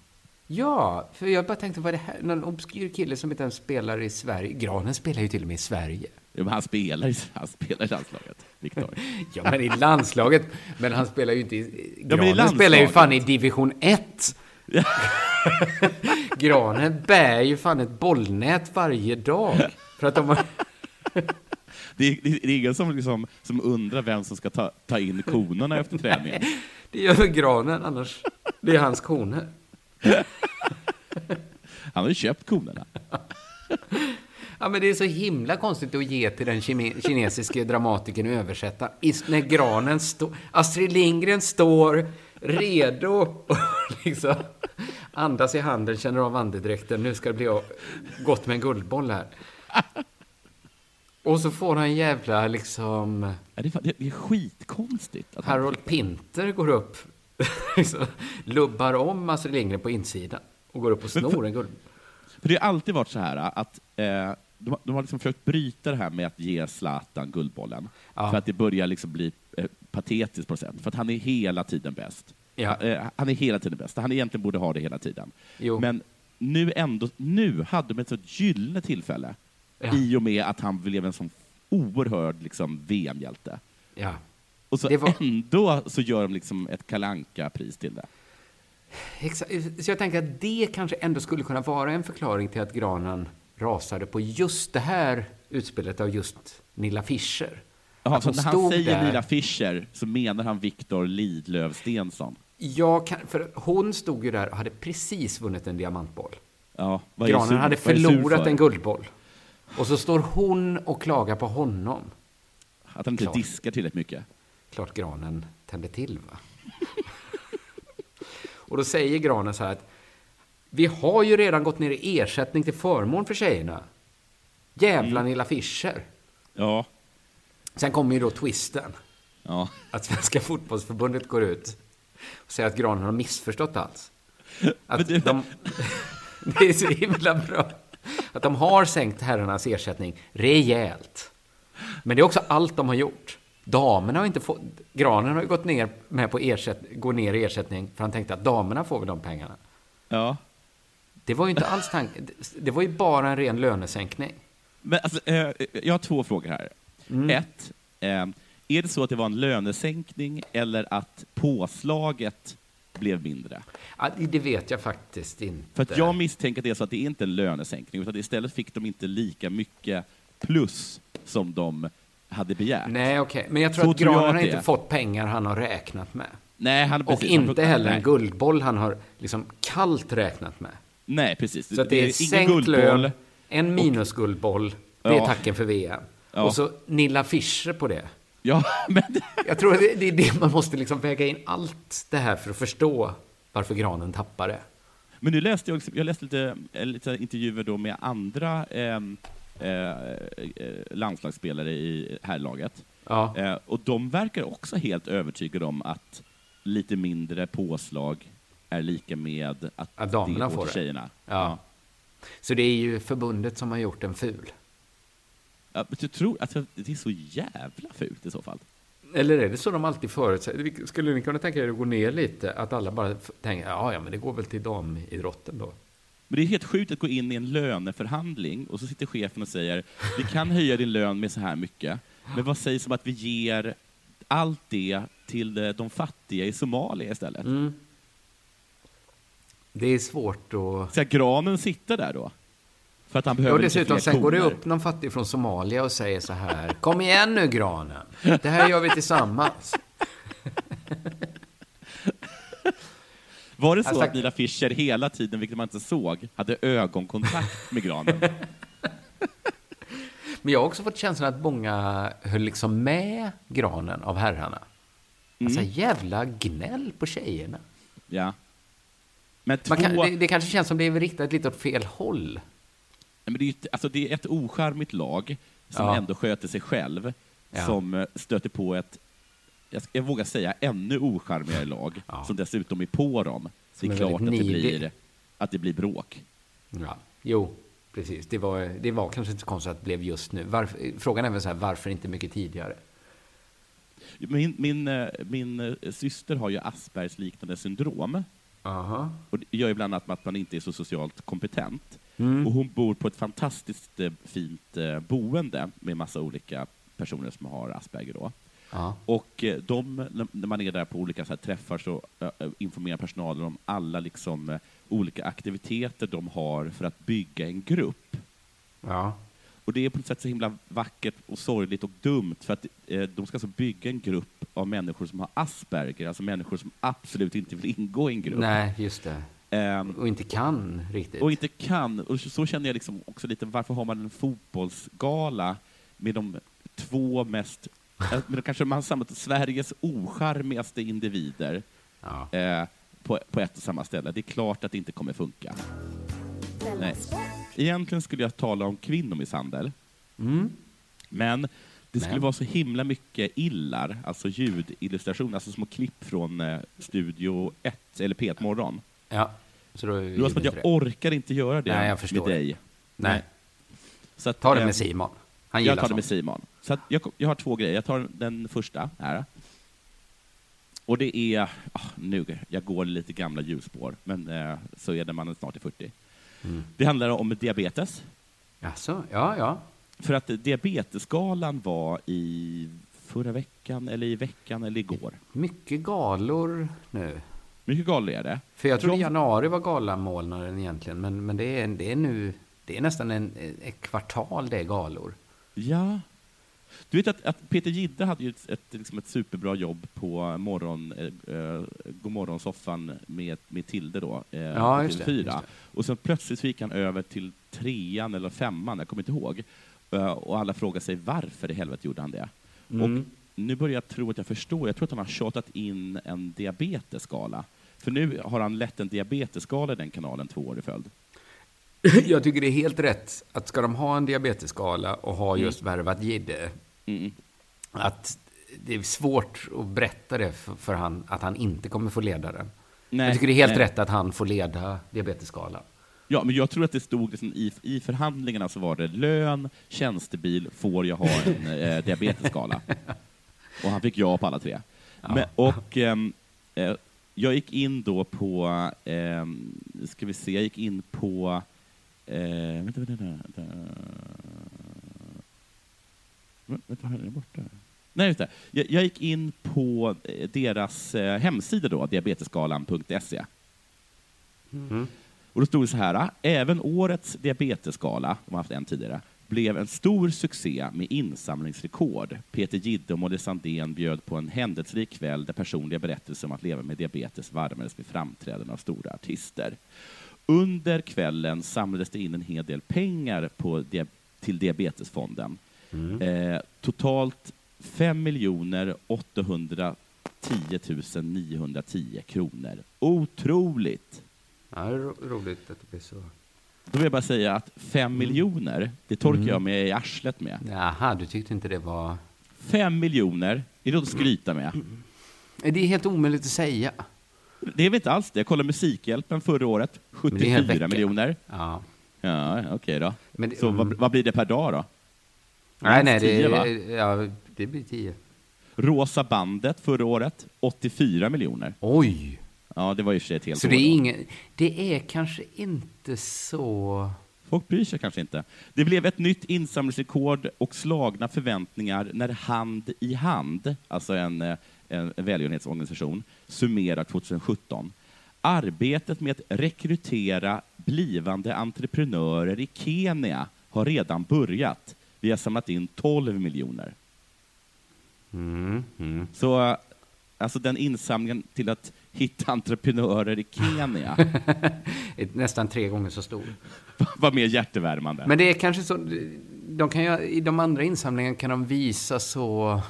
Ja, för jag bara tänkte, vad är det här? Någon obskyr kille som inte ens spelar i Sverige. Granen spelar ju till och med i Sverige. Ja, men han spelar han spelar i landslaget, Viktor. Ja, men i landslaget. Men han spelar ju inte i... Granen landslaget. spelar ju fan i division 1. Granen bär ju fan ett bollnät varje dag. För att de har... Det är, det är ingen som, liksom, som undrar vem som ska ta, ta in konerna efter träningen. Det gör granen, annars... Det är hans koner. Han har ju köpt konerna. Ja, men det är så himla konstigt att ge till den kine- kinesiske dramatikern att översätta. När granen står... Astrid Lindgren står redo och liksom andas i handen, känner av andedräkten. Nu ska det bli gott med en guldboll här. Och så får han jävla liksom... Ja, det, är, fan- det är skitkonstigt. Harold Pinter går upp, liksom, lubbar om Astrid Lindgren på insidan och går upp och snor en guldboll. För det har alltid varit så här att eh, de, har- de har liksom försökt bryta det här med att ge Zlatan Guldbollen. Ja. För att det börjar liksom bli eh, patetiskt på något sätt. För att han är hela tiden bäst. Ja. Eh, han är hela tiden bäst. Han egentligen borde ha det hela tiden. Jo. Men nu ändå, nu hade de ett sånt gyllene tillfälle Ja. i och med att han blev en sån oerhörd liksom, VM-hjälte. Ja. Och så var- ändå så gör de liksom ett kalanka pris till det. Exakt. Så jag tänker att det kanske ändå skulle kunna vara en förklaring till att granen rasade på just det här utspelet av just Nilla Fischer. Att så när han säger där- Nilla Fischer så menar han Viktor Lidlöf Stensson. Kan, för hon stod ju där och hade precis vunnit en diamantboll. Ja, Granen sur- hade förlorat för? en guldboll. Och så står hon och klagar på honom. Att han inte Klart. diskar tillräckligt mycket. Klart granen tände till, va? och då säger granen så här att vi har ju redan gått ner i ersättning till förmån för tjejerna. Jävla Nilla Fischer. Ja. Sen kommer ju då twisten. Ja. Att Svenska fotbollsförbundet går ut och säger att granen har missförstått allt. Att det- de, det är så himla bra. Att de har sänkt herrarnas ersättning rejält. Men det är också allt de har gjort. Damerna har inte fått... Granen har ju gått ner, med på ersätt, går ner i ersättning för han tänkte att damerna får väl de pengarna. Ja. Det var ju inte alls tanken. Det var ju bara en ren lönesänkning. Men alltså, eh, jag har två frågor här. Mm. Ett, eh, är det så att det var en lönesänkning eller att påslaget blev mindre? Ja, det vet jag faktiskt inte. För jag misstänker att det är så att det är inte en lönesänkning, utan istället fick de inte lika mycket plus som de hade begärt. Nej, okej. Men jag tror Så att tror Granen har det inte är. fått pengar han har räknat med. Nej, han, Och precis, han inte får- heller en guldboll han har liksom kallt räknat med. Nej, precis. Så att det är ingen sänkt guldboll. lön, en minusguldboll, det är Ja. tacken för VM. Ja. Och så Nilla Fischer på det. Ja, men Jag tror att det, det är det man måste liksom väga in allt det här för att förstå varför Granen tappar det. Men nu läste jag, jag läste lite, eh, lite intervjuer då med andra eh, eh, eh, landslagsspelare i herrlaget. Ja. Eh, och de verkar också helt övertygade om att lite mindre påslag är lika med att, Att damerna det får det. tjejerna. Ja. Så det är ju förbundet som har gjort en ful. Ja, men jag tror att det är så jävla fult i så fall. Eller är det så de alltid förutsätter? Skulle ni kunna tänka er att gå ner lite? Att alla bara tänker, ja, ja, men det går väl till damidrotten då. Men det är helt sjukt att gå in i en löneförhandling och så sitter chefen och säger vi kan höja din lön med så här mycket, men vad sägs om att vi ger allt det till de- fattiga i Somalia istället? Mm. Det är svårt att... Ska granen sitta där då? För att han behöver lite dessutom, sen går det koner. upp någon fattig från Somalia och säger så här, kom igen nu granen, det här gör vi tillsammans. Var det så Alltså- att Nila Fischer hela tiden, vilket man inte såg, hade ögonkontakt med granen? Men jag har också fått känslan att många höll liksom med granen av herrarna. Alltså Mm. jävla gnäll på tjejerna. Ja. Men två... Kan, det, det kanske känns som det är riktat lite åt fel håll. Nej, Men det, är ju, ett- alltså det är ett ocharmigt lag som Ja. ändå sköter sig själv, Ja. som eh, stöter på ett, jag, jag vågar säga, ännu ocharmigare lag, som dessutom är på dem. Som det är klart att det, blir, att det blir bråk. Ja. Jo, precis. Det var, det var kanske inte så konstigt att det blev just nu. Varför, frågan är väl så här, varför inte mycket tidigare? Min, min, eh, min eh, syster har ju Aspergers liknande syndrom. Aha. Och det gör ju bland annat att man inte är så socialt kompetent. Mm. Och hon bor på ett fantastiskt eh, fint boende med massa olika personer som har Asperger. Då. Ja. Och eh, de, när- man är där på olika så här träffar så eh, eh, informerar personalen om alla liksom, olika aktiviteter de har för att bygga en grupp. Ja. Och det är på något sätt så himla vackert och sorgligt och dumt för att de ska alltså bygga en grupp av människor som har Asperger, alltså människor som absolut inte vill ingå i en grupp. Nej, just det. Ehm, Och inte kan riktigt. och inte kan. Och så så känner jag liksom också lite, varför har man en fotbollsgala med de två mest, eh, med kanske man har samlat Sveriges ocharmigaste individer eh, på, på ett och samma ställe. Det är klart att det inte kommer funka. Nej. Egentligen skulle jag tala om kvinnomisshandel. Mm. Men det skulle Men. vara så himla mycket illar, alltså ljudillustration, alltså små klipp från eh, Studio 1, eller P1 Morgon. Ja, så då är Det var som att jag det. orkar inte göra det Nej, jag med dig. Nej. Så att, Ta det eh, med Simon. Han jag tar det sånt. med Simon. Så jag, jag har två grejer. Jag tar den första här. Och det är, ah, nu, jag går lite gamla hjulspår, men eh, så är det man är snart är 40. Mm. Det handlar om diabetes. Jaså? Ja, ja. För att diabetesgalan var i förra veckan, eller i veckan, eller igår. Mycket galor nu. Mycket galor är det. För jag trodde Jag- januari var galamånaden egentligen, men, men det, är, det är nu, det är nästan en, ett kvartal det är galor. Ja. Du vet att, att Peter Jihde hade ju ett, ett, liksom ett superbra jobb på morgon, eh, eh, Godmorgonsoffan med, med Tilde då, eh, Ja, just det, TV4. just det. Och sen plötsligt gick han över till trean eller femman, jag kommer inte ihåg. Eh, och alla frågar sig varför i helvete gjorde han det? Mm. Och nu börjar jag tro att jag förstår. Jag tror att han har tjatat in en diabetesskala. För nu har han lett en diabetesskala i den kanalen två år i följd. Jag tycker det är helt rätt att ska de ha en diabetesskala och ha Mm. just värvat Jihde, att det är svårt att berätta det för, för han, att han inte kommer få leda den. Nej, jag tycker det är helt nej. rätt att han får leda diabetesskalan. Ja, men jag tror att det stod liksom i, i förhandlingarna så var det lön, tjänstebil, får jag ha en eh, diabetesskala? Och han fick ja på alla tre. Men, och ehm, eh, jag gick in då på, ehm, ska vi se, jag gick in på, eh, vänta, vänta, vänta, vänta, här är det borta? Nej, just det. Jag, jag gick in på eh, deras eh, hemsida då, diabetesskalan.se. Och då stod det så här, även årets diabetesskala, de har haft en tidigare, blev en stor succé med insamlingsrekord. Peter Jihde och Molly Sandén bjöd på en händelserik kväll där personliga berättelser om att leva med diabetes varvades med framträdanden av stora artister. Under kvällen samlades det in en hel del pengar på, till Diabetesfonden. Eh, totalt 5 810 910 kronor. Otroligt! Ja, det är ro- roligt att det blir så. Då vill jag bara säga att 5 miljoner, det torkar Mm. jag mig i arslet med. Jaha, du tyckte inte det var... 5 miljoner, är det att skryta med? Det är helt omöjligt att säga. Det är väl inte alls det. Jag kollade Musikhjälpen förra året, Men det är en 74 vecka. miljoner. Ja. Ja, okej då. Men Så vad, vad blir det per dag då? Nej, nej, Minst det, 10, va? ja, det blir tio. Rosa bandet förra året, 84 miljoner. Oj! Ja, det var ju för sig ett helt Så år det är, ingen, det är kanske inte så... Folk bryr sig kanske inte. Det blev ett nytt insamlingsrekord och slagna förväntningar när Hand i hand, alltså en, eh, en välgörenhetsorganisation, summerar 2017. Arbetet med att rekrytera blivande entreprenörer i Kenya har redan börjat. Vi har samlat in 12 miljoner. Mm, mm. Så alltså den insamlingen till att hitta entreprenörer i Kenya nästan tre gånger så stor. var mer hjärtevärmande. Men det är kanske så... De kan ju, I de andra insamlingarna kan de visa så...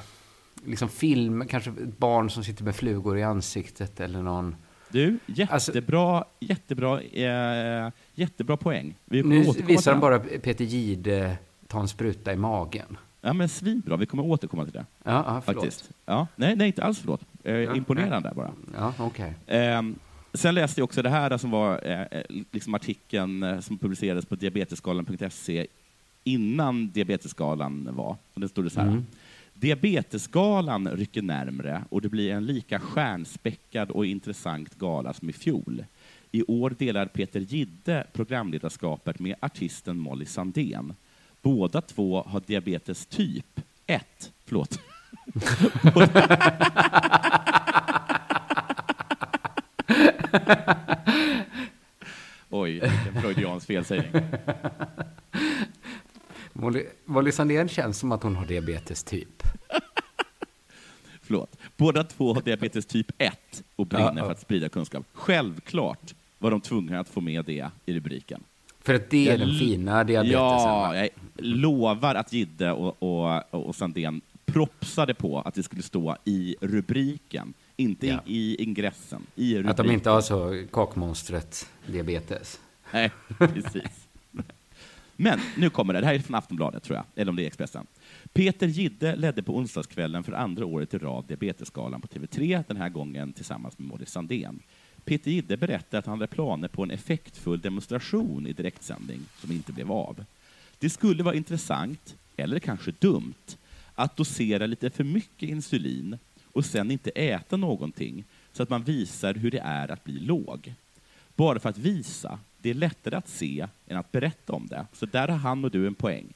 Liksom film, kanske ett barn som sitter med flugor i ansiktet eller någon... Du, Alltså- jättebra, jättebra, eh, jättebra poäng. Vi Nu visar de bara Peter Jihde ta en spruta i magen. Ja, men svinbra. Vi kommer återkomma till det. Ja, ja förlåt. Faktiskt. Ja, nej, nej, inte alls förlåt. Eh, Ja, imponerande bara. Ja, okej. Ehm, sen läste jag också det här som var eh, eh, liksom artikeln eh, som publicerades på diabetesskalan.se innan diabetesskalan var. Och det stod det så här. Mm. Diabetesgalan rycker närmre och det blir en lika stjärnspäckad och intressant gala som i fjol. I år delar Peter Gidde programledarskapet med artisten Molly Sandén. Båda två har diabetes typ 1. Förlåt. Oj, vilken freudiansk felsägning. Molly, Molly Sandén känns som att hon har diabetes typ. Förlåt. Båda två har diabetes typ 1 och brinner Ja, för att sprida kunskap. Självklart var de tvungna att få med det i rubriken. För att det är Jag den fina diabetesen. Ja, jag lovar att Gidde och, och, och Sandén propsade på att det skulle stå i rubriken, inte Ja. i, i ingressen. I rubriken. Att de inte har så kakmonstret diabetes. Nej, precis. Men nu kommer det. Det här är från Aftonbladet, tror jag. Eller om det är Expressen. Peter Gidde ledde på onsdagskvällen för andra året i rad Diabetesgalan på TV3, den här gången tillsammans med Molly Sandén. Peter Gidde berättade att han hade planer på en effektfull demonstration i direktsändning som inte blev av. Det skulle vara intressant, eller kanske dumt, att dosera lite för mycket insulin och sen inte äta någonting så att man visar hur det är att bli låg. Bara för att visa. Det är lättare att se än att berätta om det. Så där har han och du en poäng.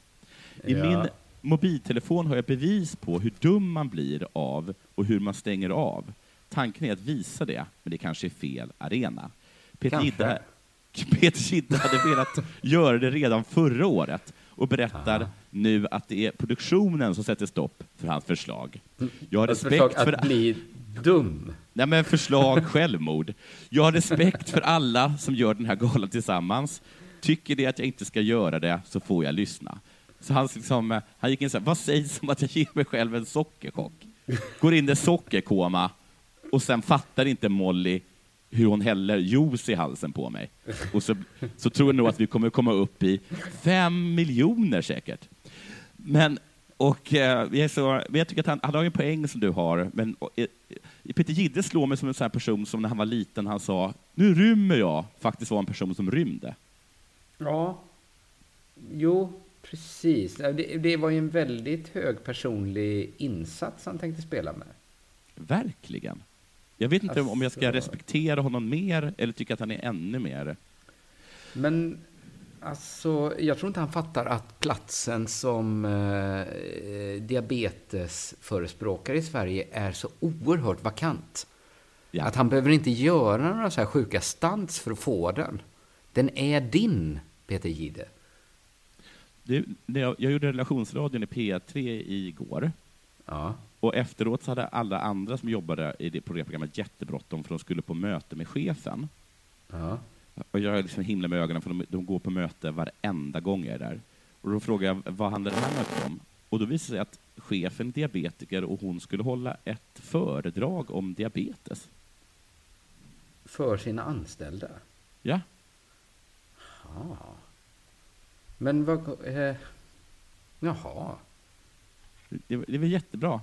I Ja. min mobiltelefon har jag bevis på hur dum man blir av och hur man stänger av. Tanken är att visa det, men det kanske är fel arena. Peter Gidde hade velat göra det redan förra året och berättar nu att det är produktionen som sätter stopp för hans förslag. Jag har respekt förslag för... att bli dum. Nej, men förslag självmord. Jag har respekt för alla som gör den här galan tillsammans. Tycker det att jag inte ska göra det så får jag lyssna. Så han, liksom, eh, han gick in så här, vad sägs om att jag ger mig själv en sockerchock? Går in i sockerkoma och sen fattar inte Molly hur hon häller juice i halsen på mig. Och så, så tror jag nog att vi kommer komma upp i fem miljoner säkert. Men, och, eh, så, jag tycker att han, han har en poäng som du har, men eh, Peter Gidde slår mig som en sån här person som när han var liten, han sa ”nu rymmer jag”, faktiskt var en person som rymde. Ja. Jo, precis. Det, det var ju en väldigt hög personlig insats han tänkte spela med. Verkligen. Jag vet inte om jag ska Alltså- respektera honom mer eller tycka att han är ännu mer. Men alltså, jag tror inte han fattar att platsen som eh, diabetesförespråkare i Sverige är så oerhört vakant. Att han behöver inte göra några så här sjuka stunts för att få den. Den är din, Peter Gide. Det, när jag, jag gjorde relationsradion i P3 igår. Ja. Och efteråt så hade alla andra som jobbade i det, på det programmet jättebråttom för de skulle på möte med chefen. Ja. Och jag liksom himlar med ögonen för de, de går på möte varenda gång jag är där. Och då frågar jag vad handlar det här mötet om? Och då visar det sig att chefen är diabetiker och hon skulle hålla ett föredrag om diabetes. För sina anställda? Ja. Ja. Men vad... Eh, jaha. Det, det väl jättebra?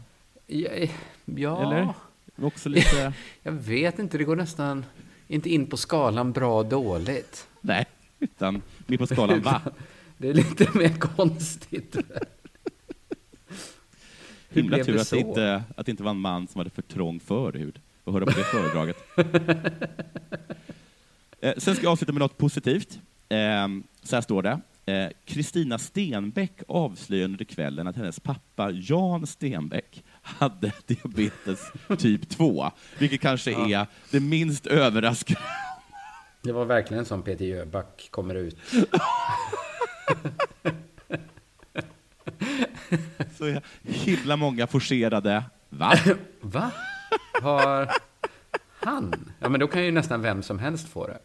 Ja. ja. Eller? Också lite... Jag vet inte, det går nästan inte in på skalan bra dåligt. Nej, utan mer på skalan va? Det är lite mer konstigt. Hur Himla tur att det, inte, att det inte var en man som hade för trång förhud att höra på det föredraget. eh, sen ska jag avsluta med något positivt. Eh, så här står det. Eh, Kristina Stenbeck avslöjade under kvällen att hennes pappa Jan Stenbeck hade diabetes typ 2, vilket kanske Ja. är det minst överraskande. Det var verkligen som Peter Jöback kommer ut. Så himla många forcerade va? Va? Har han? Ja, men då kan ju nästan vem som helst få det.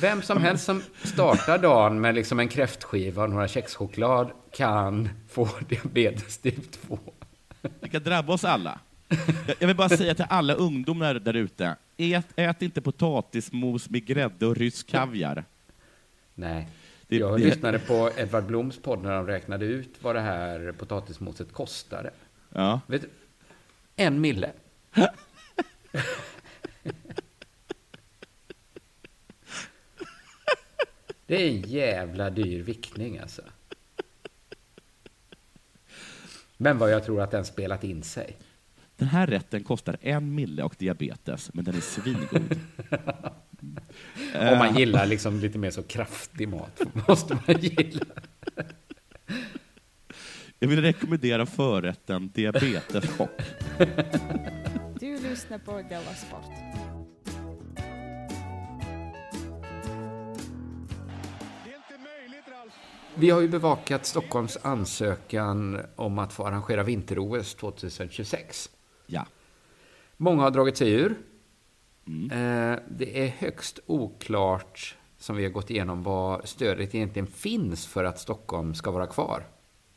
Vem som helst som startar dagen med liksom en kräftskiva och några kexchoklad kan få diabetes typ 2. Det kan drabba oss alla. Jag- vill bara säga till alla ungdomar där ute, ät, ät inte potatismos med grädde och rysk kaviar. Nej. Det- Jag det- lyssnade på Edvard Bloms podd när de räknade ut vad det här potatismoset kostade. Ja. Vet? En mille. Det är en jävla dyr vickning alltså. Men vad jag tror att den spelat in sig. Den här rätten kostar en mille och diabetes, men den är svingod. Om man gillar liksom lite mer så kraftig mat, måste man gilla. Jag vill rekommendera förrätten diabeteschock. Du lyssnar på Della Sport. Vi har ju bevakat Stockholms ansökan om att få arrangera vinter-OS 2026. Ja. Många har dragit sig ur. Eh, Det är högst oklart, som vi har gått igenom, vad stödet egentligen finns för att Stockholm ska vara kvar.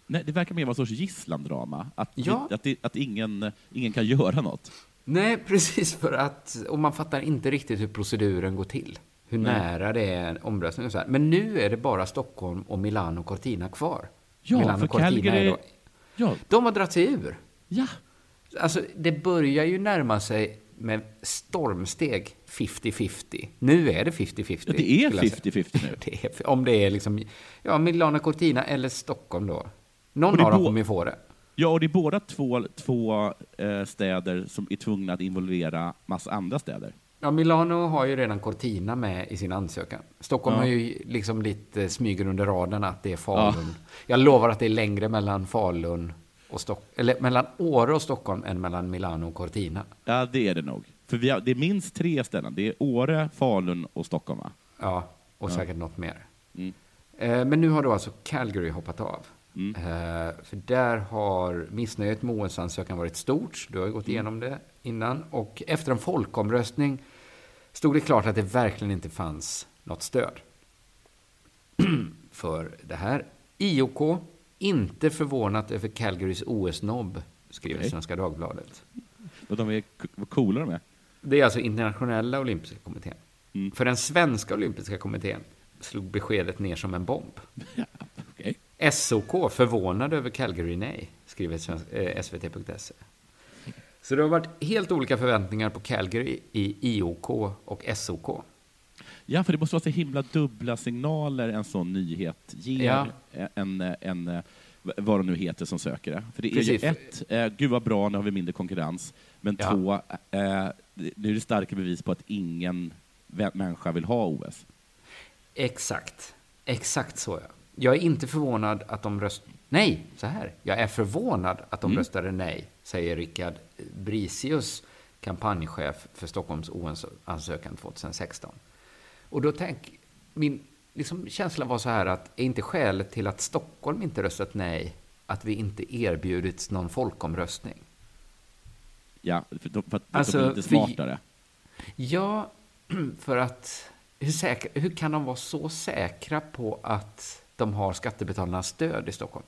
Nej, det verkar mer vara en sorts gisslandrama. Att, Ja. att, att ingen, ingen kan göra något. Nej, precis för att, och man fattar inte riktigt hur proceduren går till. Hur Nej. nära det är en omröstning och så här. Men nu är det bara Stockholm och Milano Cortina kvar. Ja, Milano för Cortina Calgary- är då, Ja. De har dragit sig ur. Ja. Alltså, det börjar ju närma sig med stormsteg 50-50. Nu är det 50-50. Ja, det är skulle jag säga. 50-50 nu. Det är, om det är liksom, ja, Milano Cortina eller Stockholm då. Någon av dem kommer ju få det. Ja, och det är båda två, två eh, städer som är tvungna att involvera massa andra städer. Ja, Milano har ju redan Cortina med i sin ansökan. Stockholm Ja. har ju liksom lite smyger under raden att det är Falun. Jag lovar att det är längre mellan Falun och Stockholm, eller mellan Åre och Stockholm än mellan Milano och Cortina. Ja, det är det nog. För vi har, det är minst tre ställen. Det är Åre, Falun och Stockholm, va? Ja, och Ja. säkert något mer. Mm. Eh, Men nu har då alltså Calgary hoppat av. Mm. Eh, För där har missnöjet med OS-ansökan varit stort. Du har ju gått igenom det innan. Och efter en folkomröstning stod det klart att det verkligen inte fanns något stöd för det här. IOK, inte förvånat över Calgarys OS-nobb, skriver Okej. Svenska Dagbladet. Och de är k- vad coola de är. Det är alltså internationella olympiska kommittén. Mm. För den svenska olympiska kommittén slog beskedet ner som en bomb. SOK förvånad över Calgary nej, skriver svensk- eh, svt.se. Så det har varit helt olika förväntningar på Calgary i IOK och SOK. Ja, för det måste vara så himla dubbla signaler en sån nyhet ger Ja. en, en, en, vad de nu heter som söker det. För det är Precis. ju ett, eh, gud vad bra, nu har vi mindre konkurrens. Men Ja. två, eh, nu är det starka bevis på att ingen människa vill ha OS. Exakt. Exakt så, ja. Jag är inte förvånad att de röst... Nej, så här. Jag är förvånad att de Mm. röstade nej, säger Rickard Brisius, kampanjchef för Stockholms OS-ansökan 2016. Och då tänk... Min liksom, känsla var så här att är inte skälet till att Stockholm inte röstat nej att vi inte erbjudits någon folkomröstning? Ja, för, de, för att Alltså, de är för- smartare. Ja, för att hur, säkra, hur kan de vara så säkra på att de har skattebetalarnas stöd i Stockholm?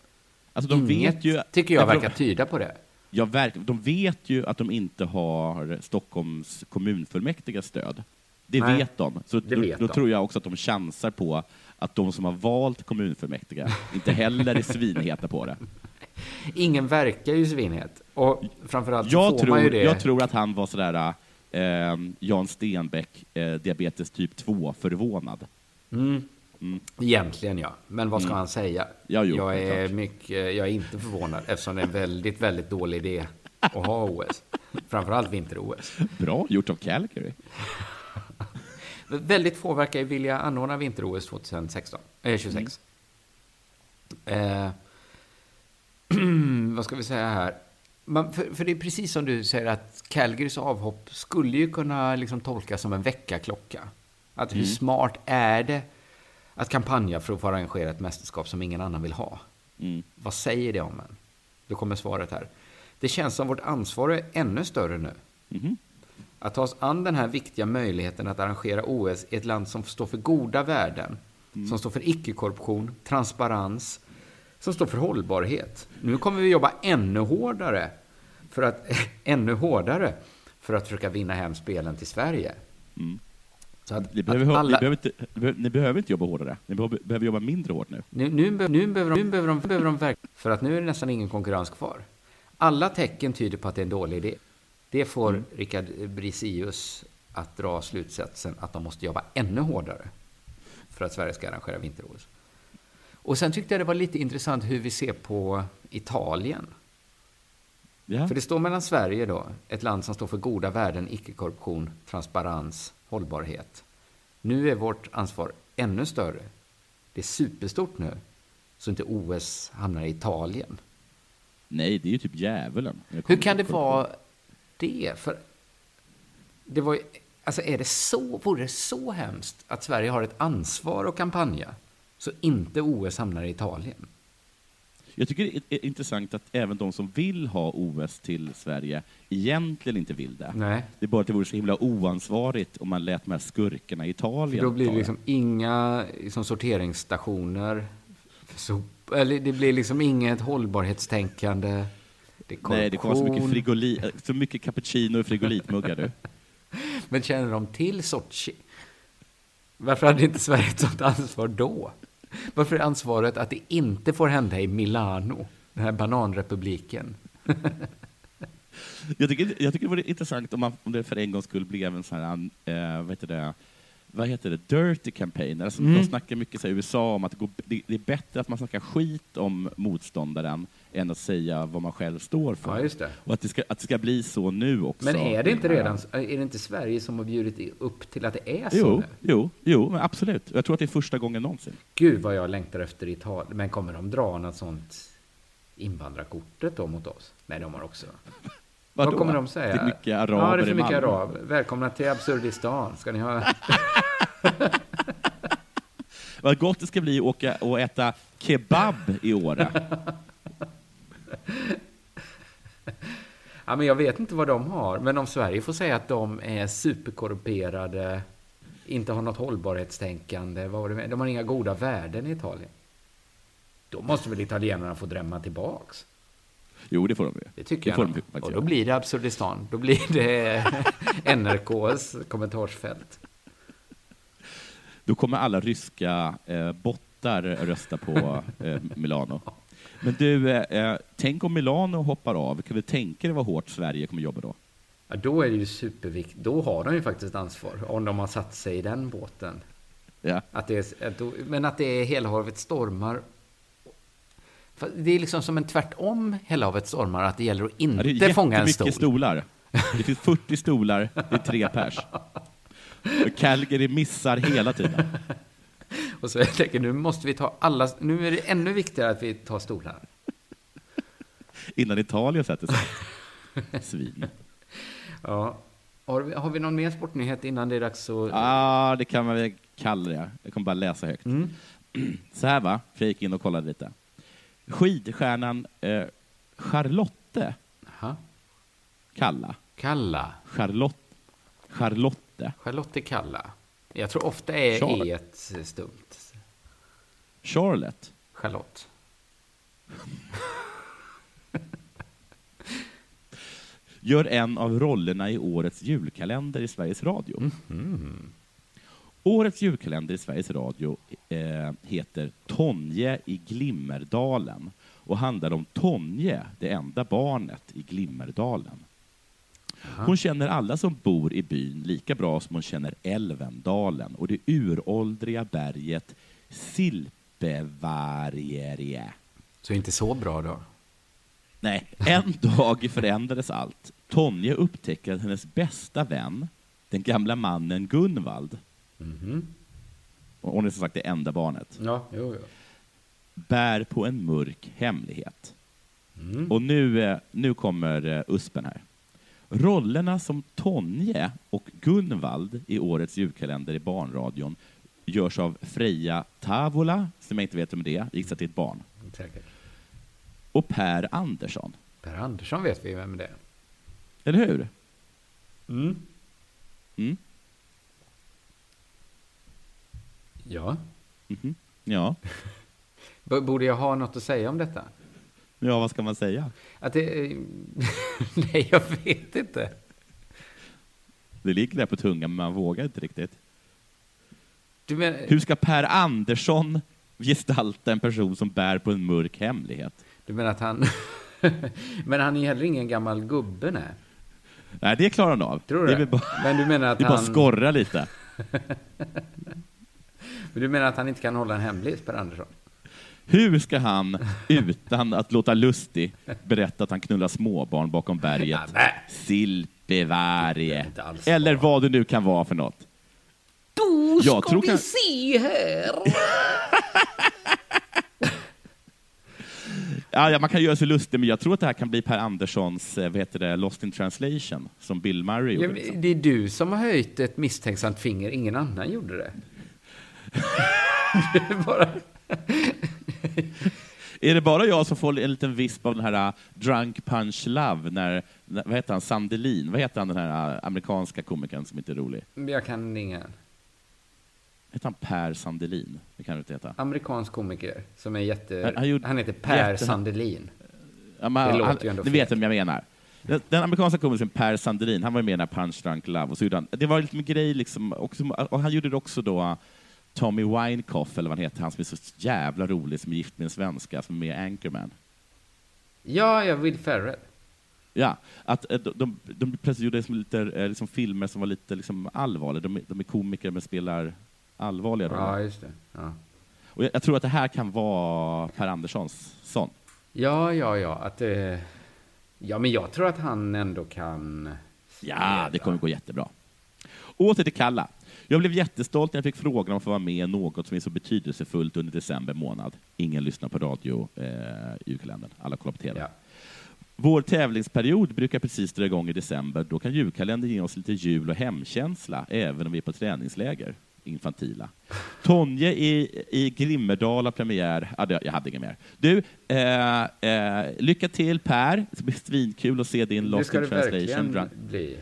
Alltså, de Inget vet ju, tycker jag verkar tyda på det. Ja, verk, de vet ju att de inte har Stockholms kommunfullmäktiges stöd. Det Nej, vet de. Så då, vet då de. tror jag också att de chansar på att de som har valt kommunfullmäktige inte heller är svinheta på det. Ingen verkar ju svinhet. Och framförallt Jag får man ju tror, det. jag tror att han var sådär eh, Jan Stenbeck, eh, diabetes typ 2-förvånad. Mm. Egentligen ja, men vad ska Mm. han säga? Ja, jo, jag, är mycket, jag är inte förvånad eftersom det är en väldigt, väldigt dålig idé att ha OS. Framförallt vinter-OS. Bra gjort av Calgary. Väldigt få verkar vilja anordna vinter-OS 2016, eh, 26. Eh, vad ska vi säga här? Man, för, för det är precis som du säger att Calgarys avhopp skulle ju kunna liksom tolkas som en väckarklocka. Att hur Mm. smart är det att kampanja för att få arrangera ett mästerskap som ingen annan vill ha? Mm. Vad säger det om en? Då kommer svaret här. Det känns som vårt ansvar är ännu större nu. Mhm. Att ta oss an den här viktiga möjligheten att arrangera OS i ett land som står för goda värden, som står för icke-korruption, transparens, som står för hållbarhet. Nu kommer vi jobba ännu hårdare för att, ännu hårdare för att försöka vinna hem spelen till Sverige. Mm. Så att, Ni behöver, att ni, alla, behöver inte, ni behöver- ni behöver inte jobba hårdare. Ni behöver, behöver jobba mindre hårt nu. nu, nu, be- nu, behöver de, nu behöver de, behöver de verkligen, för att nu är det nästan ingen konkurrens kvar. Alla tecken tyder på att det är en dålig idé. Det får Mm. Rickard Brisius att dra slutsatsen att de måste jobba ännu hårdare för att Sverige ska arrangera vinter-OS. Och sen tyckte jag det var lite intressant hur vi ser på Italien. Ja. För det står mellan Sverige då, ett land som står för goda värden, icke-korruption, transparens, hållbarhet. Nu är vårt ansvar ännu större. Det är superstort nu, så inte OS hamnar i Italien. Nej, det är ju typ djävulen. Hur kan det vara det? För det var ju, alltså är det så, vore det så hemskt att Sverige har ett ansvar att kampanja så inte OS hamnar i Italien? Jag tycker det är intressant att även de som vill ha OS till Sverige egentligen inte vill det. Nej. Det är bara att det vore så himla oansvarigt om man lät de här skurkarna i För Italien då blir det liksom inga liksom, sorteringsstationer. för sop- eller det blir liksom inget hållbarhetstänkande. Det Nej, det kommer så mycket, frigoli, så mycket cappuccino och frigolitmuggar du. Men känner de till Sochi? Varför hade inte Sverige ett sånt ansvar då? Varför är ansvaret att det inte får hända i Milano, den här bananrepubliken? Jag tycker, jag tycker det vore intressant om, man, om det för en gångs skull blev en sån här, eh, vad heter det, vad heter det, dirty campaign. Alltså, Mm. De snackar mycket i USA om att det, går, det, det är bättre att man snackar skit om motståndaren än att säga vad man själv står för. Ja. Och att det, ska, att det ska bli så nu också. Men är det inte redan, är det inte Sverige som har bjudit upp till att det är så Jo, nu? jo, jo, men absolut. Jag tror att det är första gången någonsin. Gud vad jag längtar efter Italien. Men kommer de dra något sånt invandrarkortet då mot oss? Nej, de har också. Vadå? Vad kommer de säga? Det är mycket araber Ja, det är för mycket araber. Välkomna till Absurdistan. Ska ni ha... Vad gott det ska bli att åka och äta kebab i Åre. Ja, men jag vet inte vad de har. Men om Sverige får säga att de är superkorrumperade, inte har något hållbarhetstänkande, vad var det med? de har inga goda värden i Italien. Då måste väl italienarna få drämma tillbaks? Jo, det får de ju. Det tycker det jag de Och då blir det Absurdistan. Då blir det NRKs kommentarsfält. Då kommer alla ryska eh, bottar rösta på eh, Milano. Men du, eh, tänk om Milano hoppar av. Kan vi tänka dig vad hårt Sverige kommer jobba då? Ja, då är det ju superviktigt. Då har de ju faktiskt ansvar. Om de har satt sig i den båten. Ja. Att det är, att då, men att det är hela havet stormar. Det är liksom som en tvärtom hela havet stormar. Att det gäller att inte Ja, det fånga en stol. stolar. Det finns 40 stolar, det är tre pers. Calgary missar hela tiden. Och så jag tänker, nu måste vi ta alla... Nu är det ännu viktigare att vi tar stolar. Innan Italien sätter sig. Svin. Ja. Har vi, har vi någon mer sportnyhet innan det är dags att... Ja, det kan man väl kalla det. Jag kommer bara läsa högt. Mm. Så här va, för jag gick in och kollade lite. Skidstjärnan eh, Charlotte Aha. Kalla. Kalla. Charlotte. Charlotte. Charlotte Kalla. Jag tror ofta är Charlotte. E stumt. Charlotte. Charlotte. Gör en av rollerna i årets julkalender i Sveriges Radio. Årets julkalender i Sveriges Radio eh, heter Tonje i Glimmerdalen och handlar om Tonje, det enda barnet i Glimmerdalen. Hon känner alla som bor i byn lika bra som hon känner Älvendalen och det uråldriga berget Silpevarjerie. Så inte så bra då? Nej, en dag förändrades allt. Tonje upptäcker att hennes bästa vän, den gamla mannen Gunvald, och hon är som sagt det enda barnet, Ja, jo, jo. bär på en mörk hemlighet. Och nu, eh, nu kommer eh, USPen här. Rollerna som Tonje och Gunvald i årets julkalender i Barnradion görs av Freja Tavola, som jag inte vet om det är, gissar till ett barn, Säkert. och Per Andersson. Per Andersson vet vi vem det är. Eller hur? Mm. Mm. Ja. Mhm. Ja. B- Borde jag ha något att säga om detta? Ja, vad ska man säga? Att det... är- Nej, jag vet inte. Det ligger där på tungan, men man vågar inte riktigt. Men... Hur ska Per Andersson gestalta en person som bär på en mörk hemlighet? Du menar att han... men han är heller ingen gammal gubbe, nej. Nej, det klarar han av. Tror du det? bara, Men du menar att det är bara han... skorra lite. Men du menar att han inte kan hålla en hemlis, Per Andersson? Hur ska han, utan att låta lustig, berätta att han knullar småbarn bakom berget Silpevarje? Eller vad det nu kan vara för något. Då ska Jag tror vi kan- se här. Ja, ja, man kan göra sig lustig, men jag tror att det här kan bli Per Anderssons eh, vad heter det, Lost in translation, som Bill Murray Ja, gjorde. men liksom. det är du som har höjt ett misstänksamt finger, ingen annan gjorde det. Det är bara... Är det bara jag som får en liten visp av den här uh, Drunk Punch Love, när, när, vad heter han, Sandelin, vad heter han den här uh, amerikanska komikern som inte är rolig? Jag kan ingen. Heter han Per Sandelin? Det kan det inte heta. Amerikansk komiker som är jätte... Han- han gjorde- han heter Per jätte- Sandelin. Ja, men, Det låter han, ju ändå Ni vet vem jag menar. Den, den amerikanska komikern Per Sandelin, han var ju med i den här Punch Drunk Love, och så gjorde han, det var lite med grej liksom, också, och han gjorde det också då Tommy Winecoff, eller vad han heter, han som är så jävla rolig, som är gift med en svenska, som är med i Anchorman. Ja, ja, Will Ferrell. Ja, att eh, de, de, de plötsligt gjorde liksom lite, eh, liksom filmer som var lite liksom allvarliga. De, är- de är komiker men spelar allvarliga roller. Ja, just det. Ja. Och jag, jag tror att det här kan vara Per Anderssons sån. Ja, ja, ja. Att, eh, ja, men jag tror att han ändå kan... Ja, det kommer gå jättebra. Åter till Kalla. Jag blev jättestolt när jag fick frågan om att få vara med i något som är så betydelsefullt under december månad. Ingen lyssnar på radio eh, i julkalendern. Alla kollar på TV. Vår tävlingsperiod brukar precis dra igång i december. Då kan julkalendern ge oss lite jul och hemkänsla, även om vi är på träningsläger. Infantila. Tonje i, i Grimmerdal har premiär. Ja, det, jag hade inget mer. Du, eh, eh, lycka till Per. Det blir svinkul att se din Det Lost ska in det translation. verkligen Drunk- bli.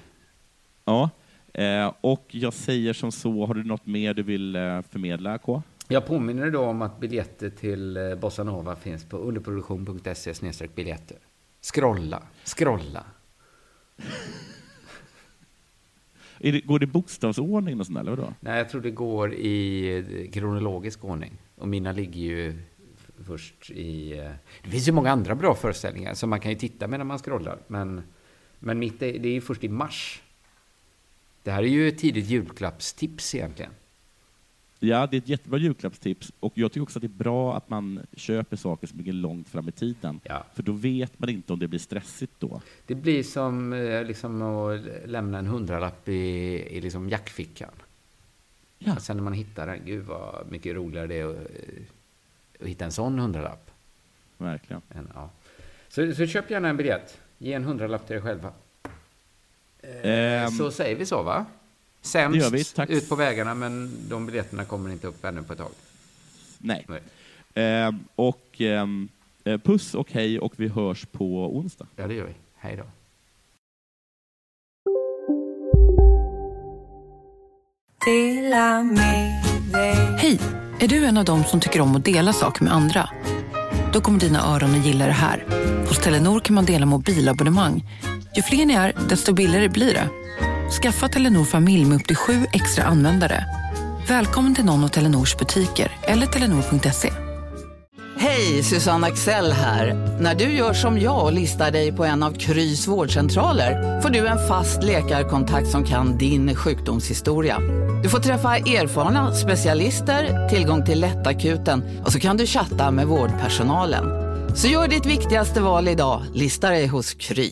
Ja, eh, och jag säger som så, har du något mer du vill eh, förmedla, K? Jag påminner då om att biljetter till eh, Bossa Nova finns på underproduktion.se biljetter. Scrolla, scrolla. Det, går det i bokstavsordning och sånt eller vadå? Nej, jag tror det går i kronologisk ordning. Och mina ligger ju först i... Det finns ju många andra bra föreställningar som man kan ju titta medan man scrollar. Men, men mitt är, det är ju först i mars. Det här är ju ett tidigt julklappstips egentligen. Ja, det är ett jättebra julklappstips. Och jag tycker också att det är bra att man köper saker som ligger långt fram i tiden. För då vet man inte om det blir stressigt då. Det blir som eh, liksom att lämna en hundralapp i, i liksom jackfickan. Ja. Och sen när man hittar den, gud vad mycket roligare det är att, eh, att hitta en sån hundralapp. Verkligen. En, ja. så, så köp gärna en biljett. Ge en hundralapp till dig själva. Eh, Ehm, så säger vi så, va? Sämst vi. Tack. ut på vägarna, men de biljetterna kommer inte upp ännu på ett tag. Nej. Ehm, och ehm, eh, puss och hej och vi hörs på onsdag. Ja, det gör vi. Hej då. Hej! Är du en av dem som tycker om att dela saker med andra? Då kommer dina öron att gilla det här. Hos Telenor kan man dela mobilabonnemang. Ju fler ni är, desto billigare blir det. Skaffa Telenor familj med upp till sju extra användare. Välkommen till någon av Telenors butiker eller telenor.se. Hej, Susanne Axel här. När du gör som jag och listar dig på en av Krys vårdcentraler får du en fast läkarkontakt som kan din sjukdomshistoria. Du får träffa erfarna specialister, tillgång till lättakuten och så kan du chatta med vårdpersonalen. Så gör ditt viktigaste val idag, lista dig hos Kry.